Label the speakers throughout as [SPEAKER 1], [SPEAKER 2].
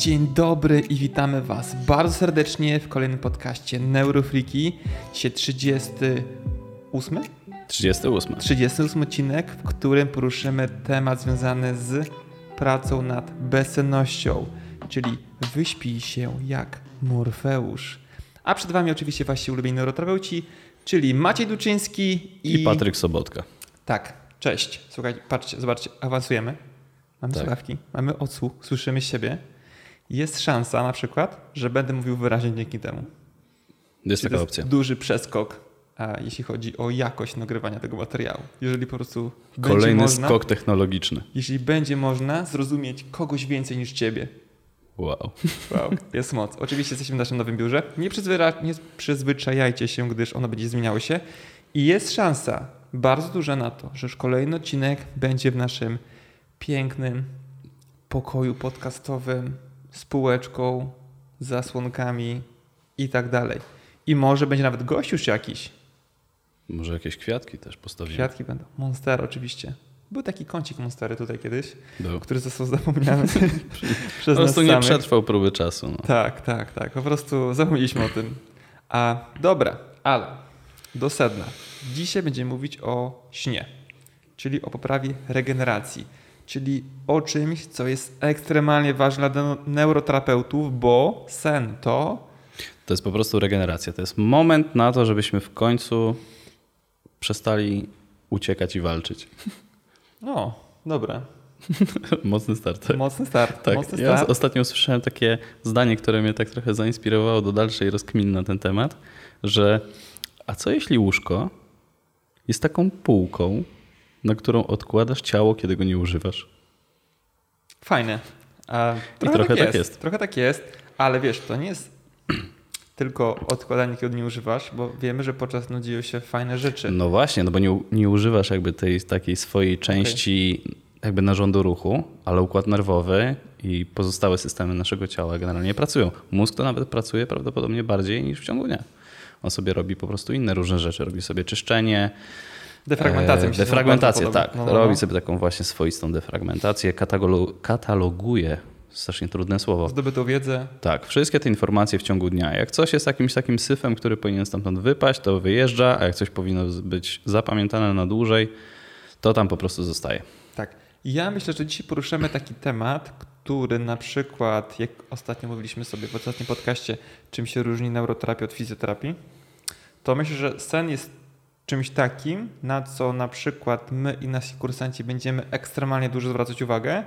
[SPEAKER 1] Dzień dobry i witamy Was bardzo serdecznie w kolejnym podcaście Neurofriki. Dzisiaj 38?
[SPEAKER 2] 38.
[SPEAKER 1] 38 odcinek, w którym poruszymy temat związany z pracą nad bezsennością, czyli wyśpij się jak Morfeusz. A przed Wami oczywiście Wasi ulubieni neuroterapeuci, czyli Maciej Duczyński i...
[SPEAKER 2] I Patryk Sobotka.
[SPEAKER 1] Tak, cześć. Słuchajcie, patrzcie, zobaczcie, awansujemy. Mamy
[SPEAKER 2] Tak.
[SPEAKER 1] słuchawki, mamy odsłuch, słyszymy siebie. Jest szansa na przykład, że będę mówił wyraźnie dzięki temu.
[SPEAKER 2] Jest
[SPEAKER 1] Czyli
[SPEAKER 2] taka opcja.
[SPEAKER 1] jest duży przeskok, a jeśli chodzi o jakość nagrywania tego materiału. Jeżeli po prostu
[SPEAKER 2] Kolejny
[SPEAKER 1] można,
[SPEAKER 2] skok technologiczny.
[SPEAKER 1] jeśli będzie można zrozumieć kogoś więcej niż ciebie.
[SPEAKER 2] Wow.
[SPEAKER 1] Wow, jest moc. Oczywiście jesteśmy w naszym nowym biurze. Nie, przyzwyra- nie przyzwyczajajcie się, gdyż ono będzie zmieniało się. I jest szansa, bardzo duża na to, że już kolejny odcinek będzie w naszym pięknym pokoju podcastowym z półeczką, zasłonkami i tak dalej. I może będzie nawet gość już jakiś.
[SPEAKER 2] Może jakieś kwiatki też postawimy.
[SPEAKER 1] Kwiatki będą. Monster oczywiście. Był taki kącik Monstery tutaj kiedyś,
[SPEAKER 2] Był.
[SPEAKER 1] który został zapomniany przez
[SPEAKER 2] Po prostu nie
[SPEAKER 1] samych.
[SPEAKER 2] przetrwał próby czasu. No.
[SPEAKER 1] Tak, tak, tak. Po prostu zapomnieliśmy o tym. A dobra, ale do sedna. Dzisiaj będziemy mówić o śnie, czyli o poprawie regeneracji, czyli o czymś, co jest ekstremalnie ważne dla neuroterapeutów, bo sen to
[SPEAKER 2] To jest po prostu regeneracja. To jest moment na to, żebyśmy w końcu przestali uciekać i walczyć.
[SPEAKER 1] no, dobra,
[SPEAKER 2] Mocny start. Tak.
[SPEAKER 1] mocny start.
[SPEAKER 2] Tak,
[SPEAKER 1] mocny
[SPEAKER 2] ja
[SPEAKER 1] start.
[SPEAKER 2] ostatnio usłyszałem takie zdanie, które mnie tak trochę zainspirowało do dalszej rozkminy na ten temat, że a co jeśli łóżko jest taką półką, na którą odkładasz ciało, kiedy go nie używasz?
[SPEAKER 1] Fajne. A,
[SPEAKER 2] trochę tak jest.
[SPEAKER 1] Trochę tak jest, ale wiesz, to nie jest tylko odkładanie, kiedy nie używasz, bo wiemy, że podczas snu dzieją się fajne rzeczy.
[SPEAKER 2] No właśnie, no bo nie, nie używasz jakby tej takiej swojej części jakby narządu ruchu, ale układ nerwowy i pozostałe systemy naszego ciała generalnie pracują. Mózg to nawet pracuje prawdopodobnie bardziej niż w ciągu dnia. On sobie robi po prostu inne różne rzeczy. Robi sobie czyszczenie.
[SPEAKER 1] Defragmentację. się
[SPEAKER 2] defragmentację, tak.
[SPEAKER 1] No, no,
[SPEAKER 2] Robi
[SPEAKER 1] no.
[SPEAKER 2] sobie taką właśnie swoistą defragmentację. Kataloguje, strasznie trudne słowo.
[SPEAKER 1] Zdobytą wiedzę.
[SPEAKER 2] Tak, wszystkie te informacje w ciągu dnia. Jak coś jest jakimś takim syfem, który powinien stamtąd wypaść, to wyjeżdża, a jak coś powinno być zapamiętane na dłużej, to tam po prostu zostaje.
[SPEAKER 1] Tak. Ja myślę, że dzisiaj poruszymy taki temat, który na przykład, jak ostatnio mówiliśmy sobie w ostatnim podcaście, czym się różni neuroterapia od fizjoterapii, to myślę, że sen jest czymś takim, na co na przykład my i nasi kursanci będziemy ekstremalnie dużo zwracać uwagę,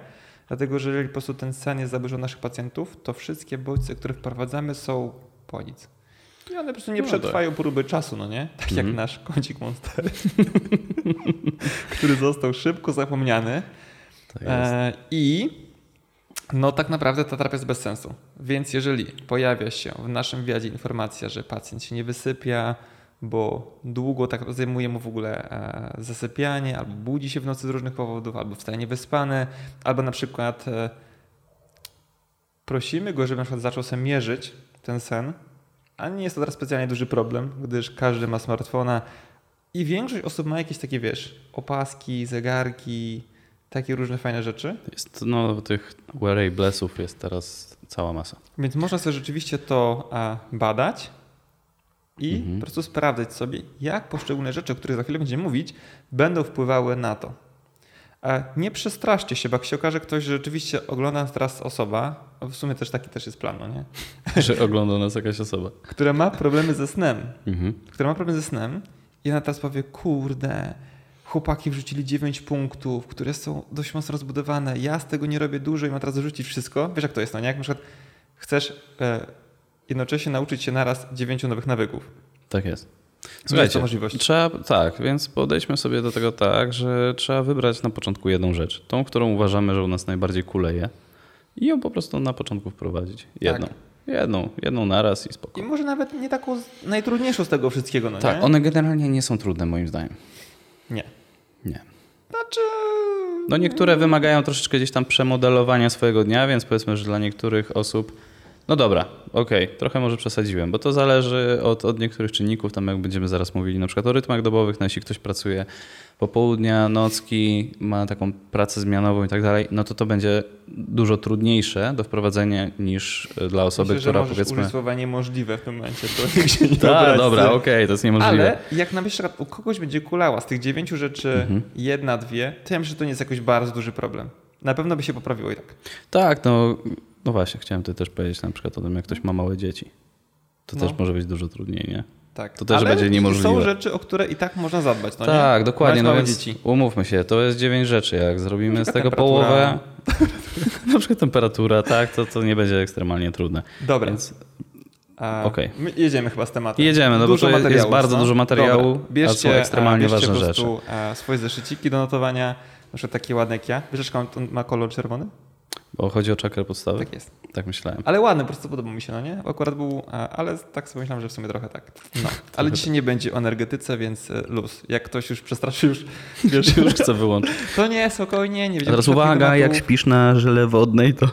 [SPEAKER 1] dlatego że jeżeli po prostu ten sen jest u naszych pacjentów, to wszystkie bodźce, które wprowadzamy są po nic. I one po prostu nie
[SPEAKER 2] No tak.
[SPEAKER 1] przetrwają próby czasu, no nie? Tak
[SPEAKER 2] Mhm.
[SPEAKER 1] jak nasz kącik Monster, który został szybko zapomniany.
[SPEAKER 2] Tak.
[SPEAKER 1] E, I no tak naprawdę ta terapia jest bez sensu. Więc jeżeli pojawia się w naszym wywiadzie informacja, że pacjent się nie wysypia, bo długo tak zajmuje mu w ogóle e, zasypianie, albo budzi się w nocy z różnych powodów, albo wstaje niewyspany, albo na przykład e, prosimy go, żeby na przykład zaczął sobie mierzyć ten sen, a nie jest to teraz specjalnie duży problem, gdyż każdy ma smartfona i większość osób ma jakieś takie, wiesz, opaski, zegarki, takie różne fajne rzeczy.
[SPEAKER 2] Jest, no, tych wearablesów jest teraz cała masa.
[SPEAKER 1] Więc można sobie rzeczywiście to a, badać i
[SPEAKER 2] Mhm.
[SPEAKER 1] po prostu sprawdzać sobie, jak poszczególne rzeczy, o których za chwilę będziemy mówić, będą wpływały na to. A nie przestraszcie się, bo jak się okaże ktoś, że rzeczywiście ogląda nas teraz osoba, a w sumie też taki też jest plan, no nie?
[SPEAKER 2] Że ogląda nas jakaś osoba.
[SPEAKER 1] która ma problemy ze snem,
[SPEAKER 2] Mhm.
[SPEAKER 1] która ma problem ze snem i ona teraz powie, kurde, chłopaki wrzucili 9 punktów, które są dość mocno rozbudowane, ja z tego nie robię dużo i mam teraz rzucić wszystko. Wiesz jak to jest, no nie? Jak na przykład chcesz e, jednocześnie nauczyć się naraz 9 nowych nawyków.
[SPEAKER 2] Tak jest.
[SPEAKER 1] Słuchajcie, możliwość.
[SPEAKER 2] trzeba, tak, więc podejdźmy sobie do tego tak, że trzeba wybrać na początku jedną rzecz. Tą, którą uważamy, że u nas najbardziej kuleje i ją po prostu na początku wprowadzić. Jedną. Jedną, jedną naraz i
[SPEAKER 1] I
[SPEAKER 2] spokojnie.
[SPEAKER 1] może nawet nie taką najtrudniejszą z tego wszystkiego, no
[SPEAKER 2] Tak,
[SPEAKER 1] nie?
[SPEAKER 2] one generalnie nie są trudne moim zdaniem.
[SPEAKER 1] Nie.
[SPEAKER 2] Nie.
[SPEAKER 1] Znaczy...
[SPEAKER 2] No niektóre wymagają troszeczkę gdzieś tam przemodelowania swojego dnia, więc powiedzmy, że dla niektórych osób No dobra, okej, trochę może przesadziłem, bo to zależy od, od niektórych czynników, tam jak będziemy zaraz mówili, na przykład o rytmach dobowych, no jeśli ktoś pracuje popołudnia, nocki, ma taką pracę zmianową i tak dalej, no to to będzie dużo trudniejsze do wprowadzenia niż dla osoby,
[SPEAKER 1] Myślę, że
[SPEAKER 2] która
[SPEAKER 1] możesz
[SPEAKER 2] powiedzmy...
[SPEAKER 1] użyć słowa niemożliwe w tym momencie, to nikt się nie
[SPEAKER 2] Tak, dobra, okej, to jest niemożliwe.
[SPEAKER 1] Ale jak na przykład u kogoś będzie kulała z tych dziewięciu rzeczy
[SPEAKER 2] Mhm.
[SPEAKER 1] jedna, dwie, to ja myślę, że to nie jest jakoś bardzo duży problem. Na pewno by się poprawiło i tak.
[SPEAKER 2] Tak, no, no właśnie, chciałem tutaj też powiedzieć na przykład o tym, jak ktoś ma małe dzieci. To
[SPEAKER 1] No.
[SPEAKER 2] też może być dużo trudniej, nie?
[SPEAKER 1] tak.
[SPEAKER 2] To też
[SPEAKER 1] Ale
[SPEAKER 2] będzie niemożliwe.
[SPEAKER 1] są rzeczy, o które i tak można zadbać, no
[SPEAKER 2] tak,
[SPEAKER 1] nie?
[SPEAKER 2] dokładnie. No więc
[SPEAKER 1] dzieci.
[SPEAKER 2] umówmy się, to jest dziewięć rzeczy. Jak zrobimy z tego połowę, na przykład temperatura, tak, to, to nie będzie ekstremalnie trudne.
[SPEAKER 1] Dobra.
[SPEAKER 2] Więc
[SPEAKER 1] A. My jedziemy chyba z tematem.
[SPEAKER 2] Jedziemy, no bo
[SPEAKER 1] dużo
[SPEAKER 2] to jest bardzo
[SPEAKER 1] no.
[SPEAKER 2] dużo materiału,
[SPEAKER 1] Dobra.
[SPEAKER 2] a
[SPEAKER 1] Bierzcie,
[SPEAKER 2] są ekstremalnie
[SPEAKER 1] a, bierzcie
[SPEAKER 2] ważne
[SPEAKER 1] po prostu, a, swoje zeszyciki do notowania, na przykład takie ładne jak ja. Wiesz, ma kolor czerwony?
[SPEAKER 2] Bo chodzi o czakrę podstawy,
[SPEAKER 1] Tak jest.
[SPEAKER 2] tak myślałem.
[SPEAKER 1] Ale ładny, po prostu podoba mi się, no nie? Akurat był, a, ale tak sobie myślałem, że w sumie trochę tak. No. Ale dzisiaj nie będzie o energetyce, więc e, luz. Jak ktoś już przestraszy, już wiesz,
[SPEAKER 2] Już chcę wyłączyć.
[SPEAKER 1] to nie, spokojnie, nie
[SPEAKER 2] teraz
[SPEAKER 1] przed
[SPEAKER 2] uwaga,
[SPEAKER 1] tematu.
[SPEAKER 2] jak śpisz na żyle wodnej, to...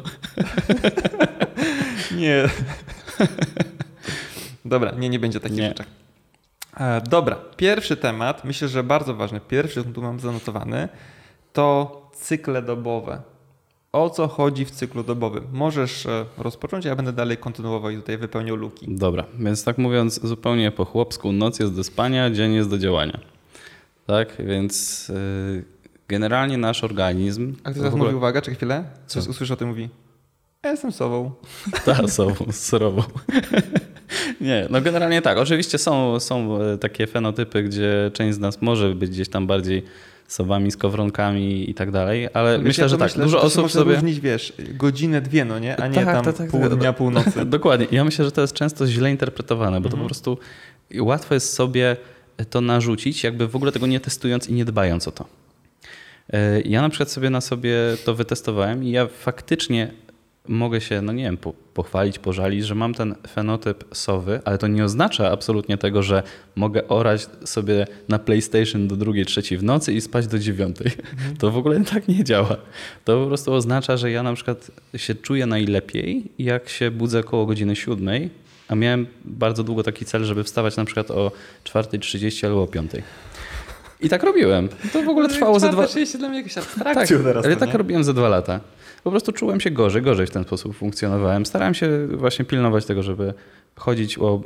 [SPEAKER 1] Nie. Dobra, nie, nie będzie takich
[SPEAKER 2] Nie.
[SPEAKER 1] rzeczy. E, dobra, pierwszy temat, myślę, że bardzo ważny, pierwszy tu mam zanotowany, to cykle dobowe. O co chodzi w cyklu dobowym? Możesz e, rozpocząć, ja będę dalej kontynuował i tutaj wypełniał luki.
[SPEAKER 2] Dobra, więc tak mówiąc zupełnie po chłopsku, noc jest do spania, dzień jest do działania. Tak, więc yy, generalnie nasz organizm...
[SPEAKER 1] A ktoś
[SPEAKER 2] w
[SPEAKER 1] teraz
[SPEAKER 2] ogóle-
[SPEAKER 1] mówi, uwaga, czekaj chwilę, coś
[SPEAKER 2] Co?
[SPEAKER 1] usłyszy o tym, mówi, ja jestem sobą.
[SPEAKER 2] Ta, sobą, surową. Nie, no generalnie tak. Oczywiście są, są e, takie fenotypy, gdzie część z nas może być gdzieś tam bardziej sobami, skowronkami i tak dalej, ale
[SPEAKER 1] Wiesz,
[SPEAKER 2] myślę,
[SPEAKER 1] ja
[SPEAKER 2] że tak,
[SPEAKER 1] myślę,
[SPEAKER 2] dużo
[SPEAKER 1] że
[SPEAKER 2] osób sobie...
[SPEAKER 1] różnić, wiesz, godzinę, dwie, no nie? A nie
[SPEAKER 2] Tak,
[SPEAKER 1] tam
[SPEAKER 2] tak, tak,
[SPEAKER 1] pół
[SPEAKER 2] tak.
[SPEAKER 1] dnia, północy.
[SPEAKER 2] Dokładnie. Ja myślę, że to jest często źle interpretowane, bo to po prostu łatwo jest sobie to narzucić, jakby w ogóle tego nie testując i nie dbając o to. E, Ja na przykład sobie na sobie to wytestowałem i ja faktycznie mogę się, no nie wiem, po- pochwalić, pożalić, że mam ten fenotyp sowy, ale to nie oznacza absolutnie tego, że mogę orać sobie na PlayStation do drugiej, trzeciej w nocy i spać do dziewiątej. To w ogóle tak nie działa. To po prostu oznacza, że ja na przykład się czuję najlepiej, jak się budzę koło godziny siódmej, a miałem bardzo długo taki cel, żeby wstawać na przykład o 4.30 albo o 5.00. I tak robiłem. To w ogóle trwało ze dwa...
[SPEAKER 1] się dla mnie jakieś
[SPEAKER 2] Tak,
[SPEAKER 1] abstrakcją teraz.
[SPEAKER 2] ale
[SPEAKER 1] to,
[SPEAKER 2] tak
[SPEAKER 1] nie?
[SPEAKER 2] robiłem ze dwa lata. Po prostu czułem się gorzej, gorzej w ten sposób funkcjonowałem. Starałem się właśnie pilnować tego, żeby chodzić o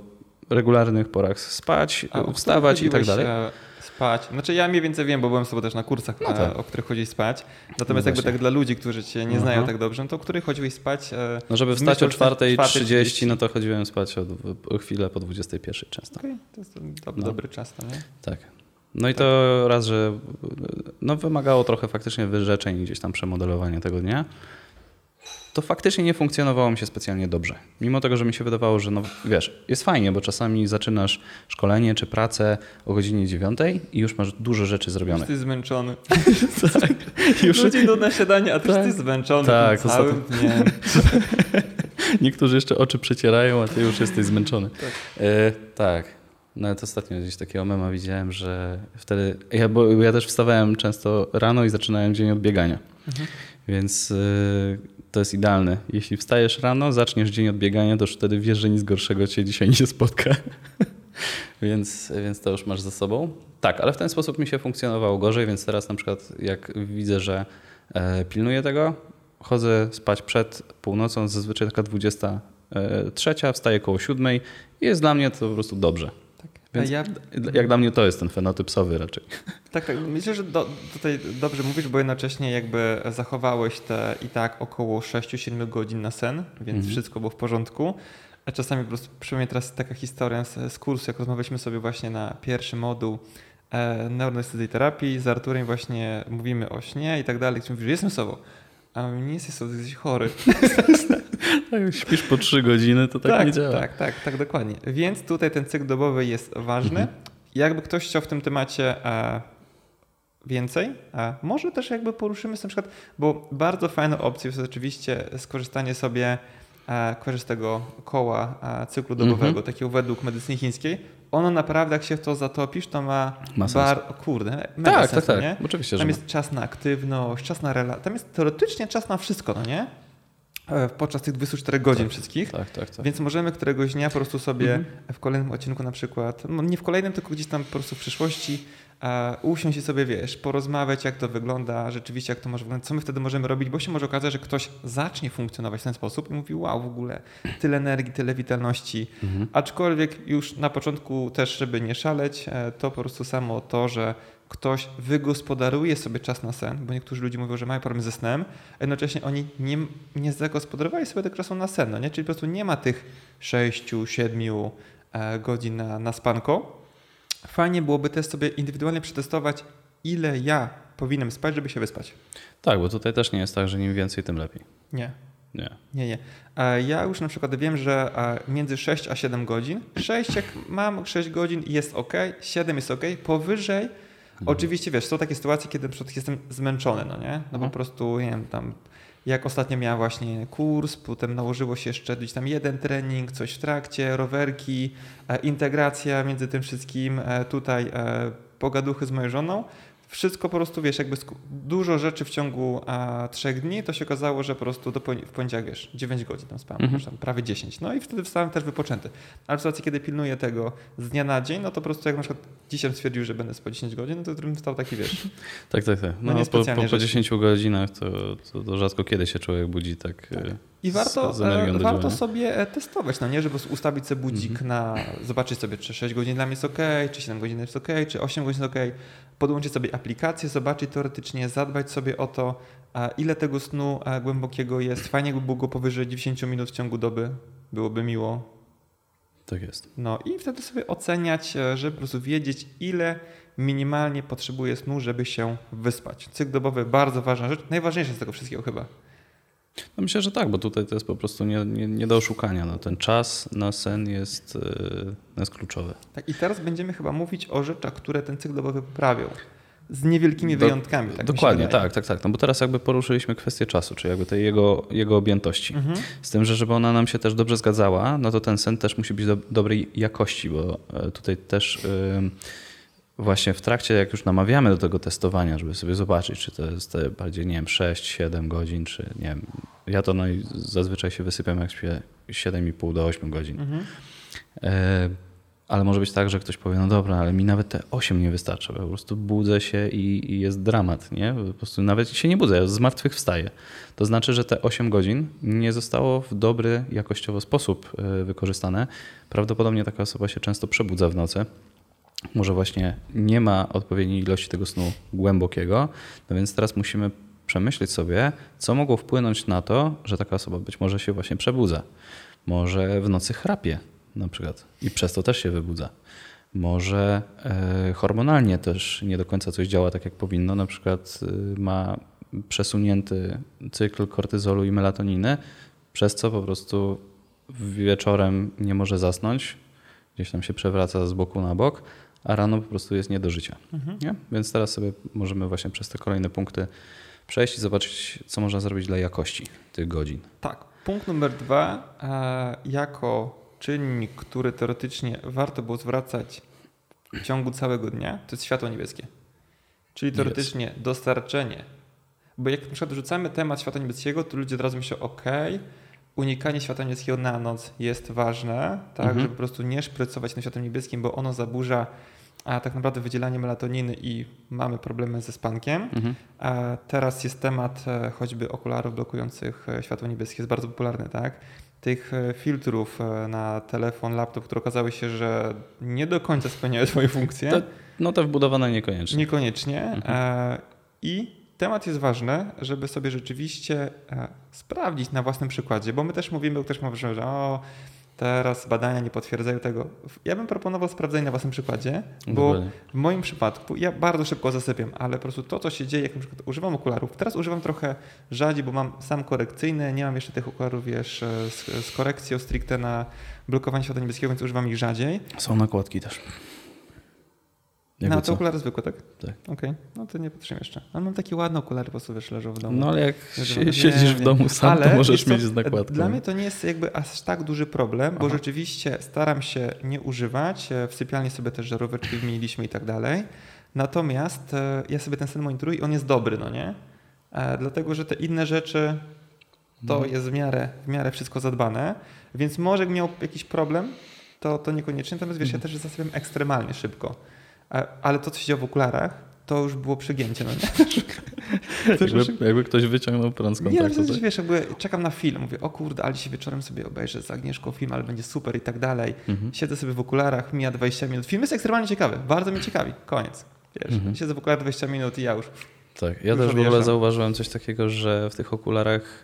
[SPEAKER 2] regularnych porach spać,
[SPEAKER 1] A
[SPEAKER 2] wstawać i tak dalej.
[SPEAKER 1] e, Spać. Znaczy ja mniej więcej wiem, bo byłem sobie też na kursach,
[SPEAKER 2] No
[SPEAKER 1] e,
[SPEAKER 2] tak.
[SPEAKER 1] o których chodzić spać.
[SPEAKER 2] No
[SPEAKER 1] Natomiast jakby
[SPEAKER 2] właśnie.
[SPEAKER 1] tak dla ludzi, którzy cię nie znają
[SPEAKER 2] Aha.
[SPEAKER 1] tak dobrze, no to o których chodziłeś spać? e,
[SPEAKER 2] No żeby wstać o
[SPEAKER 1] myślach
[SPEAKER 2] 4.30, no to chodziłem spać o, o chwilę po 21.00 często.
[SPEAKER 1] Okej, to jest do,
[SPEAKER 2] No.
[SPEAKER 1] dobry czas, no nie?
[SPEAKER 2] Tak. No i to raz, że no wymagało trochę faktycznie wyrzeczeń, gdzieś tam przemodelowania tego dnia. To faktycznie nie funkcjonowało mi się specjalnie dobrze. Mimo tego, że mi się wydawało, że no wiesz, jest fajnie, bo czasami zaczynasz szkolenie czy pracę o godzinie 9 i już masz dużo rzeczy zrobione.
[SPEAKER 1] Jesteś zmęczony.
[SPEAKER 2] tak. Już
[SPEAKER 1] Ludzie idą na siadanie, a ty
[SPEAKER 2] Tak.
[SPEAKER 1] jesteś zmęczony
[SPEAKER 2] Tak,
[SPEAKER 1] całym dniem.
[SPEAKER 2] Niektórzy jeszcze oczy przecierają, a ty już jesteś zmęczony. E, tak. Nawet ostatnio gdzieś takiego mema widziałem, że wtedy. Ja, bo ja też wstawałem często rano i zaczynałem dzień od biegania. Więc y, to jest idealne. Jeśli wstajesz rano, zaczniesz dzień od biegania, to już wtedy wiesz, że nic gorszego cię dzisiaj nie spotka. więc, więc to już masz za sobą. Tak, ale w ten sposób mi się funkcjonowało gorzej, więc teraz na przykład jak widzę, że e, pilnuję tego, chodzę spać przed północą, zazwyczaj taka 23, wstaję koło 7 i jest dla mnie to po prostu dobrze. Więc
[SPEAKER 1] ja,
[SPEAKER 2] Jak dla mnie to jest ten fenotyp sowy raczej.
[SPEAKER 1] tak, tak. Myślę, że do, tutaj dobrze mówisz, bo jednocześnie jakby zachowałeś te i tak około 6-7 godzin na sen, więc
[SPEAKER 2] Mhm.
[SPEAKER 1] wszystko było w porządku. A czasami po prostu przypomnę teraz taka historia z, z kursu, jak rozmawialiśmy sobie właśnie na pierwszy moduł e, terapii z Arturem właśnie mówimy o śnie i tak dalej. Ktoś mówi, że jestem sobą. A on mówi, nie jesteś sobą, jesteś chory.
[SPEAKER 2] Tak, jak śpisz po 3 godziny, to tak, nie działa.
[SPEAKER 1] Tak, tak, tak, dokładnie. Więc tutaj ten cykl dobowy jest ważny.
[SPEAKER 2] Mhm.
[SPEAKER 1] Jakby ktoś chciał w tym temacie e, więcej, a może też jakby poruszymy sobie na przykład, bo bardzo fajną opcją jest oczywiście skorzystanie sobie e, kojarzysz z tego koła e, cyklu dobowego,
[SPEAKER 2] Mhm.
[SPEAKER 1] takiego według medycyny chińskiej. Ono naprawdę, jak się w to zatopisz, to ma,
[SPEAKER 2] Ma
[SPEAKER 1] bar... kurde,
[SPEAKER 2] Tak,
[SPEAKER 1] sens,
[SPEAKER 2] tak,
[SPEAKER 1] no
[SPEAKER 2] tak. Oczywiście, że
[SPEAKER 1] Tam
[SPEAKER 2] ma.
[SPEAKER 1] jest czas na aktywność, czas na relacje, tam jest teoretycznie czas na wszystko, no nie? E, podczas tych 24 godzin
[SPEAKER 2] Tak,
[SPEAKER 1] wszystkich.
[SPEAKER 2] Tak, tak, tak.
[SPEAKER 1] Więc możemy któregoś dnia po prostu sobie
[SPEAKER 2] Mhm.
[SPEAKER 1] w kolejnym odcinku na przykład, no nie w kolejnym, tylko gdzieś tam po prostu w przyszłości e, usiąść i sobie, wiesz, porozmawiać, jak to wygląda, rzeczywiście jak to może wyglądać, co my wtedy możemy robić, bo się może okazać, że ktoś zacznie funkcjonować w ten sposób i mówi, wow, w ogóle tyle energii, tyle witalności,
[SPEAKER 2] Mhm.
[SPEAKER 1] aczkolwiek już na początku też, żeby nie szaleć, e, to po prostu samo to, że ktoś wygospodaruje sobie czas na sen, bo niektórzy ludzie mówią, że mają problem ze snem, a jednocześnie oni nie, nie zagospodarowali sobie tego czasu na sen, no nie? czyli po prostu nie ma tych 6-7 godzin na, na spanko. Fajnie byłoby też sobie indywidualnie przetestować, ile ja powinienem spać, żeby się wyspać.
[SPEAKER 2] Tak, bo tutaj też nie jest tak, że im więcej, tym lepiej.
[SPEAKER 1] Nie,
[SPEAKER 2] Nie.
[SPEAKER 1] nie, nie. E, Ja już na przykład wiem, że e, między 6 a 7 godzin, 6 jak mam 6 godzin jest ok, 7 jest ok, powyżej Oczywiście wiesz, są takie sytuacje, kiedy na jestem zmęczony, no nie? No po
[SPEAKER 2] Mhm.
[SPEAKER 1] prostu, nie wiem, tam jak ostatnio miałem właśnie kurs, potem nałożyło się jeszcze gdzieś tam jeden trening, coś w trakcie, rowerki, e, integracja między tym wszystkim, e, tutaj e, pogaduchy z moją żoną. Wszystko po prostu, wiesz, jakby dużo rzeczy w ciągu a, trzech dni, to się okazało, że po prostu do poni- w poniedziałek, wiesz, 9 godzin tam spałem, już tam prawie 10. No i wtedy wstałem też wypoczęty. Ale w sytuacji, kiedy pilnuję tego z dnia na dzień, no to po prostu jak na przykład dzisiaj stwierdził, że będę spać 10 godzin, no to bym wstał taki, wiesz,
[SPEAKER 2] Tak, tak, tak.
[SPEAKER 1] No
[SPEAKER 2] No, po, po, po
[SPEAKER 1] rzeczy.
[SPEAKER 2] 10 godzinach to, to, to rzadko kiedy się człowiek budzi tak,
[SPEAKER 1] Tak. I warto,
[SPEAKER 2] z, z
[SPEAKER 1] e, warto
[SPEAKER 2] działania.
[SPEAKER 1] sobie e, testować, no nie, żeby ustawić sobie budzik
[SPEAKER 2] Mhm.
[SPEAKER 1] na, zobaczyć sobie, czy 6 godzin dla mnie jest ok, czy 7 godzin jest ok, czy 8 godzin jest ok, podłączyć sobie aplikację, zobaczyć teoretycznie, zadbać sobie o to, ile tego snu e, głębokiego jest. Fajnie jakby było go powyżej 90 minut w ciągu doby, byłoby miło.
[SPEAKER 2] Tak jest.
[SPEAKER 1] No i wtedy sobie oceniać, żeby po prostu wiedzieć, ile minimalnie potrzebuje snu, żeby się wyspać. Cykl dobowy, bardzo ważna rzecz, najważniejsza z tego wszystkiego chyba.
[SPEAKER 2] No myślę, że tak, bo tutaj to jest po prostu nie, nie, nie do oszukania. No, ten czas na sen jest, e, jest kluczowy.
[SPEAKER 1] Tak, I teraz będziemy chyba mówić o rzeczach, które ten cykl dobowy poprawią. Z niewielkimi
[SPEAKER 2] Do-
[SPEAKER 1] wyjątkami. Tak
[SPEAKER 2] Dokładnie, tak, tak, tak. No bo teraz jakby poruszyliśmy kwestię czasu, czyli jakby tej jego, jego objętości.
[SPEAKER 1] Mhm.
[SPEAKER 2] Z tym, że żeby ona nam się też dobrze zgadzała, no to ten sen też musi być do, dobrej jakości, bo e, tutaj też ym, właśnie w trakcie, jak już namawiamy do tego testowania, żeby sobie zobaczyć, czy to jest te bardziej, nie wiem, 6-7 godzin, czy nie wiem, ja to no i zazwyczaj się wysypiam jak śpię 7,5 do 8 godzin.
[SPEAKER 1] Mhm.
[SPEAKER 2] E, ale może być tak, że ktoś powie, no dobra, ale mi nawet te 8 nie wystarcza, po prostu budzę się i, i jest dramat, nie? Po prostu nawet się nie budzę, ja z martwych wstaję. To znaczy, że te 8 godzin nie zostało w dobry, jakościowo sposób e, wykorzystane. Prawdopodobnie taka osoba się często przebudza w nocy. Może właśnie nie ma odpowiedniej ilości tego snu głębokiego, no więc teraz musimy przemyśleć sobie, co mogło wpłynąć na to, że taka osoba być może się właśnie przebudza. Może w nocy chrapie na przykład i przez to też się wybudza. Może e, hormonalnie też nie do końca coś działa tak jak powinno, na przykład e, ma przesunięty cykl kortyzolu i melatoniny, przez co po prostu wieczorem nie może zasnąć, gdzieś tam się przewraca z boku na bok, a rano po prostu jest nie do życia.
[SPEAKER 1] Mhm.
[SPEAKER 2] Nie? Więc teraz sobie możemy właśnie przez te kolejne punkty przejść i zobaczyć, co można zrobić dla jakości tych godzin.
[SPEAKER 1] Tak. Punkt numer dwa. E, jako czynnik, który teoretycznie warto było zwracać w ciągu całego dnia, to jest światło niebieskie. Czyli teoretycznie dostarczenie. Bo jak na przykład rzucamy temat światła niebieskiego, to ludzie od razu myślą, ok, unikanie światła niebieskiego na noc jest ważne, tak,
[SPEAKER 2] Mhm.
[SPEAKER 1] żeby po prostu nie szprycować tym światłem niebieskim, bo ono zaburza a tak naprawdę wydzielanie melatoniny i mamy problemy ze spankiem.
[SPEAKER 2] Mhm.
[SPEAKER 1] A teraz jest temat e, choćby okularów blokujących e, światło niebieskie, jest bardzo popularny, tak? Tych e, filtrów na telefon, laptop, które okazały się, że nie do końca spełniają swoje funkcje.
[SPEAKER 2] To- No te wbudowane niekoniecznie.
[SPEAKER 1] Niekoniecznie.
[SPEAKER 2] Mhm.
[SPEAKER 1] I temat jest ważny, żeby sobie rzeczywiście e, sprawdzić na własnym przykładzie, bo my też mówimy, ktoś mówi, że o, teraz badania nie potwierdzają tego. Ja bym proponował sprawdzenie na własnym przykładzie, bo
[SPEAKER 2] Dokładnie.
[SPEAKER 1] w moim przypadku ja bardzo szybko zasypiam, ale po prostu to, co się dzieje, jak na przykład używam okularów, teraz używam trochę rzadziej, bo mam sam korekcyjny, nie mam jeszcze tych okularów, wiesz, e, z, z korekcją stricte na blokowanie światła niebieskiego, więc używam ich rzadziej.
[SPEAKER 2] Są nakładki też. Jakby
[SPEAKER 1] No, to
[SPEAKER 2] co?
[SPEAKER 1] okulary zwykłe, tak?
[SPEAKER 2] Tak.
[SPEAKER 1] Okej, no to nie patrzymy jeszcze. Ale mam takie ładne okulary, po prostu wiesz, leżą w domu.
[SPEAKER 2] No ale jak siedzisz w
[SPEAKER 1] wiem.
[SPEAKER 2] domu sam,
[SPEAKER 1] Ale
[SPEAKER 2] to możesz
[SPEAKER 1] co,
[SPEAKER 2] mieć z nakładką.
[SPEAKER 1] Dla mnie to nie jest jakby aż tak duży problem, bo
[SPEAKER 2] Aha.
[SPEAKER 1] rzeczywiście staram się nie używać. E, W sypialni sobie też żaróweczki wymieniliśmy i tak dalej. Natomiast e, ja sobie ten sen monitoruję i on jest dobry, no nie? E, Dlatego, że te inne rzeczy to
[SPEAKER 2] Mhm.
[SPEAKER 1] jest w miarę, w miarę wszystko zadbane, więc może jak miał jakiś problem, to, to niekoniecznie, natomiast wiesz, ja też zasypiam ekstremalnie szybko, ale to, co się działo w okularach, to już było przegięcie, no nie? To
[SPEAKER 2] Jakby, jakby ktoś wyciągnął prąd z
[SPEAKER 1] nie, no,
[SPEAKER 2] kontaktu. tak?
[SPEAKER 1] wiesz, jakby czekam na film, mówię, o kurde, ale dzisiaj wieczorem sobie obejrzę z Agnieszką film, ale będzie super i tak dalej.
[SPEAKER 2] Mhm.
[SPEAKER 1] Siedzę sobie w okularach, mija 20 minut. Film jest ekstremalnie ciekawy, bardzo mnie ciekawi, koniec. Wiesz,
[SPEAKER 2] Mhm.
[SPEAKER 1] siedzę w okularach 20 minut i ja już
[SPEAKER 2] Tak, ja też w ogóle zauważyłem coś takiego, że w tych okularach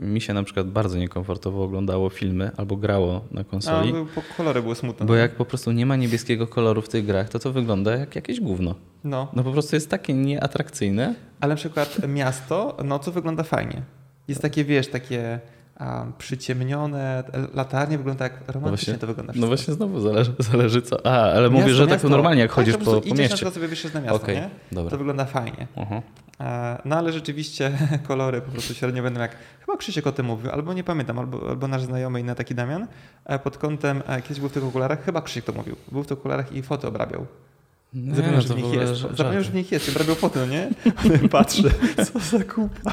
[SPEAKER 2] y, mi się na przykład bardzo niekomfortowo oglądało filmy albo grało na
[SPEAKER 1] A,
[SPEAKER 2] konsoli.
[SPEAKER 1] by- bo kolory były smutne.
[SPEAKER 2] Bo jak po prostu nie ma niebieskiego koloru w tych grach, to to wygląda jak jakieś gówno.
[SPEAKER 1] No,
[SPEAKER 2] No po prostu jest takie nieatrakcyjne.
[SPEAKER 1] ale na przykład miasto nocą wygląda fajnie. Jest takie, wiesz, takie a, przyciemnione, latarnie wygląda jak romantycznie
[SPEAKER 2] właśnie-
[SPEAKER 1] to wygląda
[SPEAKER 2] No
[SPEAKER 1] wszystko.
[SPEAKER 2] właśnie znowu zależy, zależy co. A, ale
[SPEAKER 1] Miasto,
[SPEAKER 2] mówię, że tak
[SPEAKER 1] miasto.
[SPEAKER 2] normalnie jak
[SPEAKER 1] Tak,
[SPEAKER 2] chodzisz po, po
[SPEAKER 1] idziesz na
[SPEAKER 2] mieście.
[SPEAKER 1] przykład sobie na miasto,
[SPEAKER 2] Okej,
[SPEAKER 1] nie?
[SPEAKER 2] dobra.
[SPEAKER 1] To wygląda fajnie.
[SPEAKER 2] Aha.
[SPEAKER 1] E, No ale rzeczywiście kolory po prostu średnio będą jak, chyba Krzysiek o tym mówił, albo nie pamiętam, albo, albo nasz znajomy inny taki Damian, e, pod kątem, e, kiedyś był w tych okularach, chyba Krzysiek to mówił, był w tych okularach i foty obrabiał.
[SPEAKER 2] Nie,
[SPEAKER 1] Zapomniał,
[SPEAKER 2] no
[SPEAKER 1] że w nich jest.
[SPEAKER 2] żarty.
[SPEAKER 1] Zapomniał, że w nich jest. Obrabiał foty, no nie? Potem patrzę, co za kupa.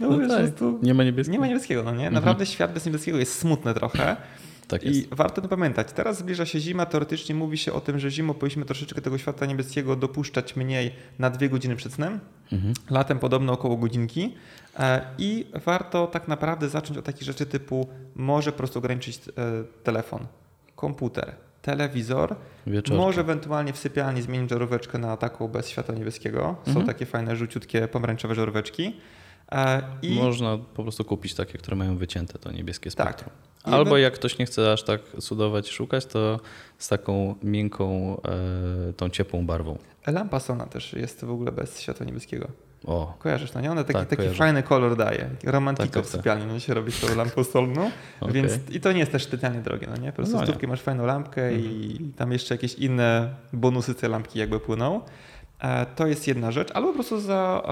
[SPEAKER 1] No,
[SPEAKER 2] No
[SPEAKER 1] wiesz,
[SPEAKER 2] tak,
[SPEAKER 1] prostu
[SPEAKER 2] nie ma niebieskiego.
[SPEAKER 1] nie ma niebieskiego, no nie? Naprawdę świat bez niebieskiego jest smutny trochę.
[SPEAKER 2] Tak.
[SPEAKER 1] I warto to pamiętać. Teraz zbliża się zima, teoretycznie mówi się o tym, że zimą powinniśmy troszeczkę tego świata niebieskiego dopuszczać mniej na dwie godziny przed snem.
[SPEAKER 2] Mhm.
[SPEAKER 1] Latem podobno około godzinki. E, I warto tak naprawdę zacząć od takich rzeczy typu może po prostu ograniczyć e, telefon, komputer, telewizor,
[SPEAKER 2] Wieczorem.
[SPEAKER 1] może ewentualnie w sypialni zmienić żaróweczkę na taką bez światła niebieskiego. Są
[SPEAKER 2] Mhm.
[SPEAKER 1] takie fajne, rzuciutkie, pomarańczowe żaróweczki. E, I
[SPEAKER 2] Można po prostu kupić takie, które mają wycięte to niebieskie
[SPEAKER 1] Tak.
[SPEAKER 2] spektrum.
[SPEAKER 1] I
[SPEAKER 2] Albo jak ktoś nie chce aż tak cudować szukać, to z taką miękką, e, tą ciepłą barwą.
[SPEAKER 1] lampa Sona też jest w ogóle bez światła niebieskiego.
[SPEAKER 2] O,
[SPEAKER 1] Kojarzysz, no nie? Ona taki,
[SPEAKER 2] Tak,
[SPEAKER 1] taki
[SPEAKER 2] kojarzę.
[SPEAKER 1] fajny kolor daje. Romantika
[SPEAKER 2] Tak, tak,
[SPEAKER 1] w
[SPEAKER 2] tak.
[SPEAKER 1] sypialni, no się robi z tą lampą solną.
[SPEAKER 2] Okej.
[SPEAKER 1] Więc i to nie jest też specjalnie drogie, no nie? Po prostu
[SPEAKER 2] No nie.
[SPEAKER 1] stówki masz fajną lampkę i tam jeszcze jakieś inne bonusy tej lampki jakby płyną. E, To jest jedna rzecz, albo po prostu za.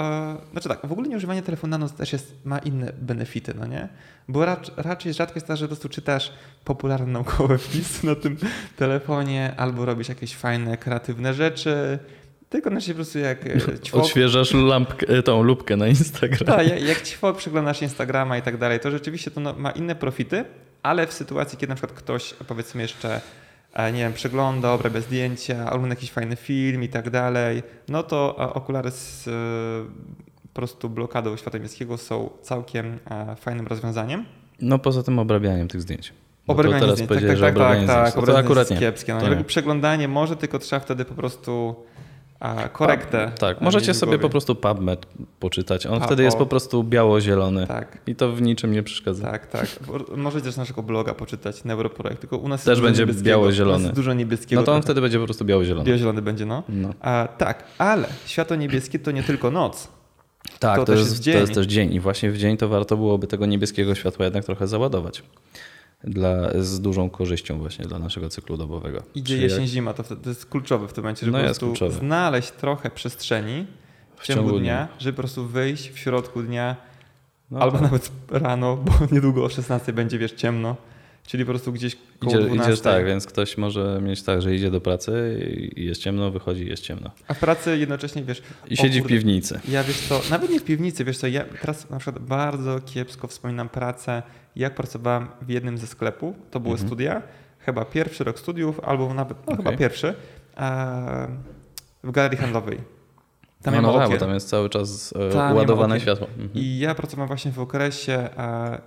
[SPEAKER 1] E, znaczy tak, w ogóle nieużywanie telefonu na noc też jest, ma inne benefity, no nie? Bo rac, raczej rzadko jest tak, że po prostu czytasz popularne naukowe wpisy na tym telefonie, albo robisz jakieś fajne, kreatywne rzeczy. Tylko na się po prostu jak e, ćwok,
[SPEAKER 2] odświeżasz lampkę, e, tą lubkę na Instagram.
[SPEAKER 1] tak, jak, jak ćwok przeglądasz Instagrama i tak dalej, to rzeczywiście to no, ma inne profity, ale w sytuacji, kiedy na przykład ktoś powiedzmy jeszcze e, nie wiem, przegląda, obrabia zdjęcia, ogląda jakiś fajny film i tak dalej, no to okulary z po prostu blokadą światła niebieskiego są całkiem fajnym rozwiązaniem.
[SPEAKER 2] No poza tym obrabianiem tych zdjęć. To
[SPEAKER 1] Obrabianie
[SPEAKER 2] teraz
[SPEAKER 1] zdjęć, tak,
[SPEAKER 2] powiedziałeś,
[SPEAKER 1] tak,
[SPEAKER 2] że
[SPEAKER 1] tak,
[SPEAKER 2] obrabianie
[SPEAKER 1] tak, tak,
[SPEAKER 2] zdjęć. No to
[SPEAKER 1] obrabianie
[SPEAKER 2] akurat
[SPEAKER 1] jest
[SPEAKER 2] nie.
[SPEAKER 1] kiepskie. No,
[SPEAKER 2] To
[SPEAKER 1] jakby
[SPEAKER 2] nie.
[SPEAKER 1] przeglądanie może, tylko trzeba wtedy po prostu a, korektę.
[SPEAKER 2] Tak,
[SPEAKER 1] a,
[SPEAKER 2] możecie
[SPEAKER 1] mieć w
[SPEAKER 2] sobie
[SPEAKER 1] głowie.
[SPEAKER 2] po prostu PubMed poczytać. On
[SPEAKER 1] A,
[SPEAKER 2] wtedy jest po prostu biało-zielony.
[SPEAKER 1] Tak.
[SPEAKER 2] I to w niczym nie przeszkadza.
[SPEAKER 1] Tak, tak. Możecie też naszego bloga poczytać, Neuroprojekt, tylko u nas
[SPEAKER 2] Też będzie biało-zielony.
[SPEAKER 1] Dużo niebieskiego.
[SPEAKER 2] No to on wtedy będzie po prostu biało-zielony.
[SPEAKER 1] Biało-zielony będzie, no.
[SPEAKER 2] No.
[SPEAKER 1] A, tak, ale światło niebieskie to nie tylko noc.
[SPEAKER 2] Tak,
[SPEAKER 1] To
[SPEAKER 2] to, jest,
[SPEAKER 1] jest
[SPEAKER 2] to jest też dzień. I właśnie w dzień to warto byłoby tego niebieskiego światła jednak trochę załadować. Dla, z dużą korzyścią właśnie dla naszego cyklu dobowego.
[SPEAKER 1] Idzie
[SPEAKER 2] Czy
[SPEAKER 1] jesień,
[SPEAKER 2] jak-
[SPEAKER 1] zima, to, to jest kluczowe w tym momencie, żeby
[SPEAKER 2] No
[SPEAKER 1] po prostu
[SPEAKER 2] kluczowe.
[SPEAKER 1] znaleźć trochę przestrzeni w,
[SPEAKER 2] W
[SPEAKER 1] ciągu
[SPEAKER 2] ciągu
[SPEAKER 1] dnia,
[SPEAKER 2] dnia.
[SPEAKER 1] żeby po prostu wyjść w środku dnia,
[SPEAKER 2] No
[SPEAKER 1] albo
[SPEAKER 2] tak.
[SPEAKER 1] nawet rano, bo niedługo o 16 będzie, wiesz, ciemno. Czyli po prostu gdzieś koło
[SPEAKER 2] Idzie,
[SPEAKER 1] 12.
[SPEAKER 2] idziesz tak, więc ktoś może mieć tak, że idzie do pracy i jest ciemno, wychodzi i jest ciemno.
[SPEAKER 1] A w pracy jednocześnie, wiesz,
[SPEAKER 2] I siedzi w
[SPEAKER 1] kurde,
[SPEAKER 2] piwnicy.
[SPEAKER 1] Ja wiesz co, nawet nie w piwnicy, wiesz co, ja teraz na przykład bardzo kiepsko wspominam pracę, jak pracowałem w jednym ze sklepów, to były
[SPEAKER 2] Mhm.
[SPEAKER 1] studia, chyba pierwszy rok studiów, albo nawet, no chyba
[SPEAKER 2] Okej.
[SPEAKER 1] pierwszy, e, w galerii handlowej. Tam
[SPEAKER 2] no, no tak, bo tam jest cały czas e,
[SPEAKER 1] Tam
[SPEAKER 2] ładowane światło. Mhm.
[SPEAKER 1] I ja pracowałem właśnie w okresie, e,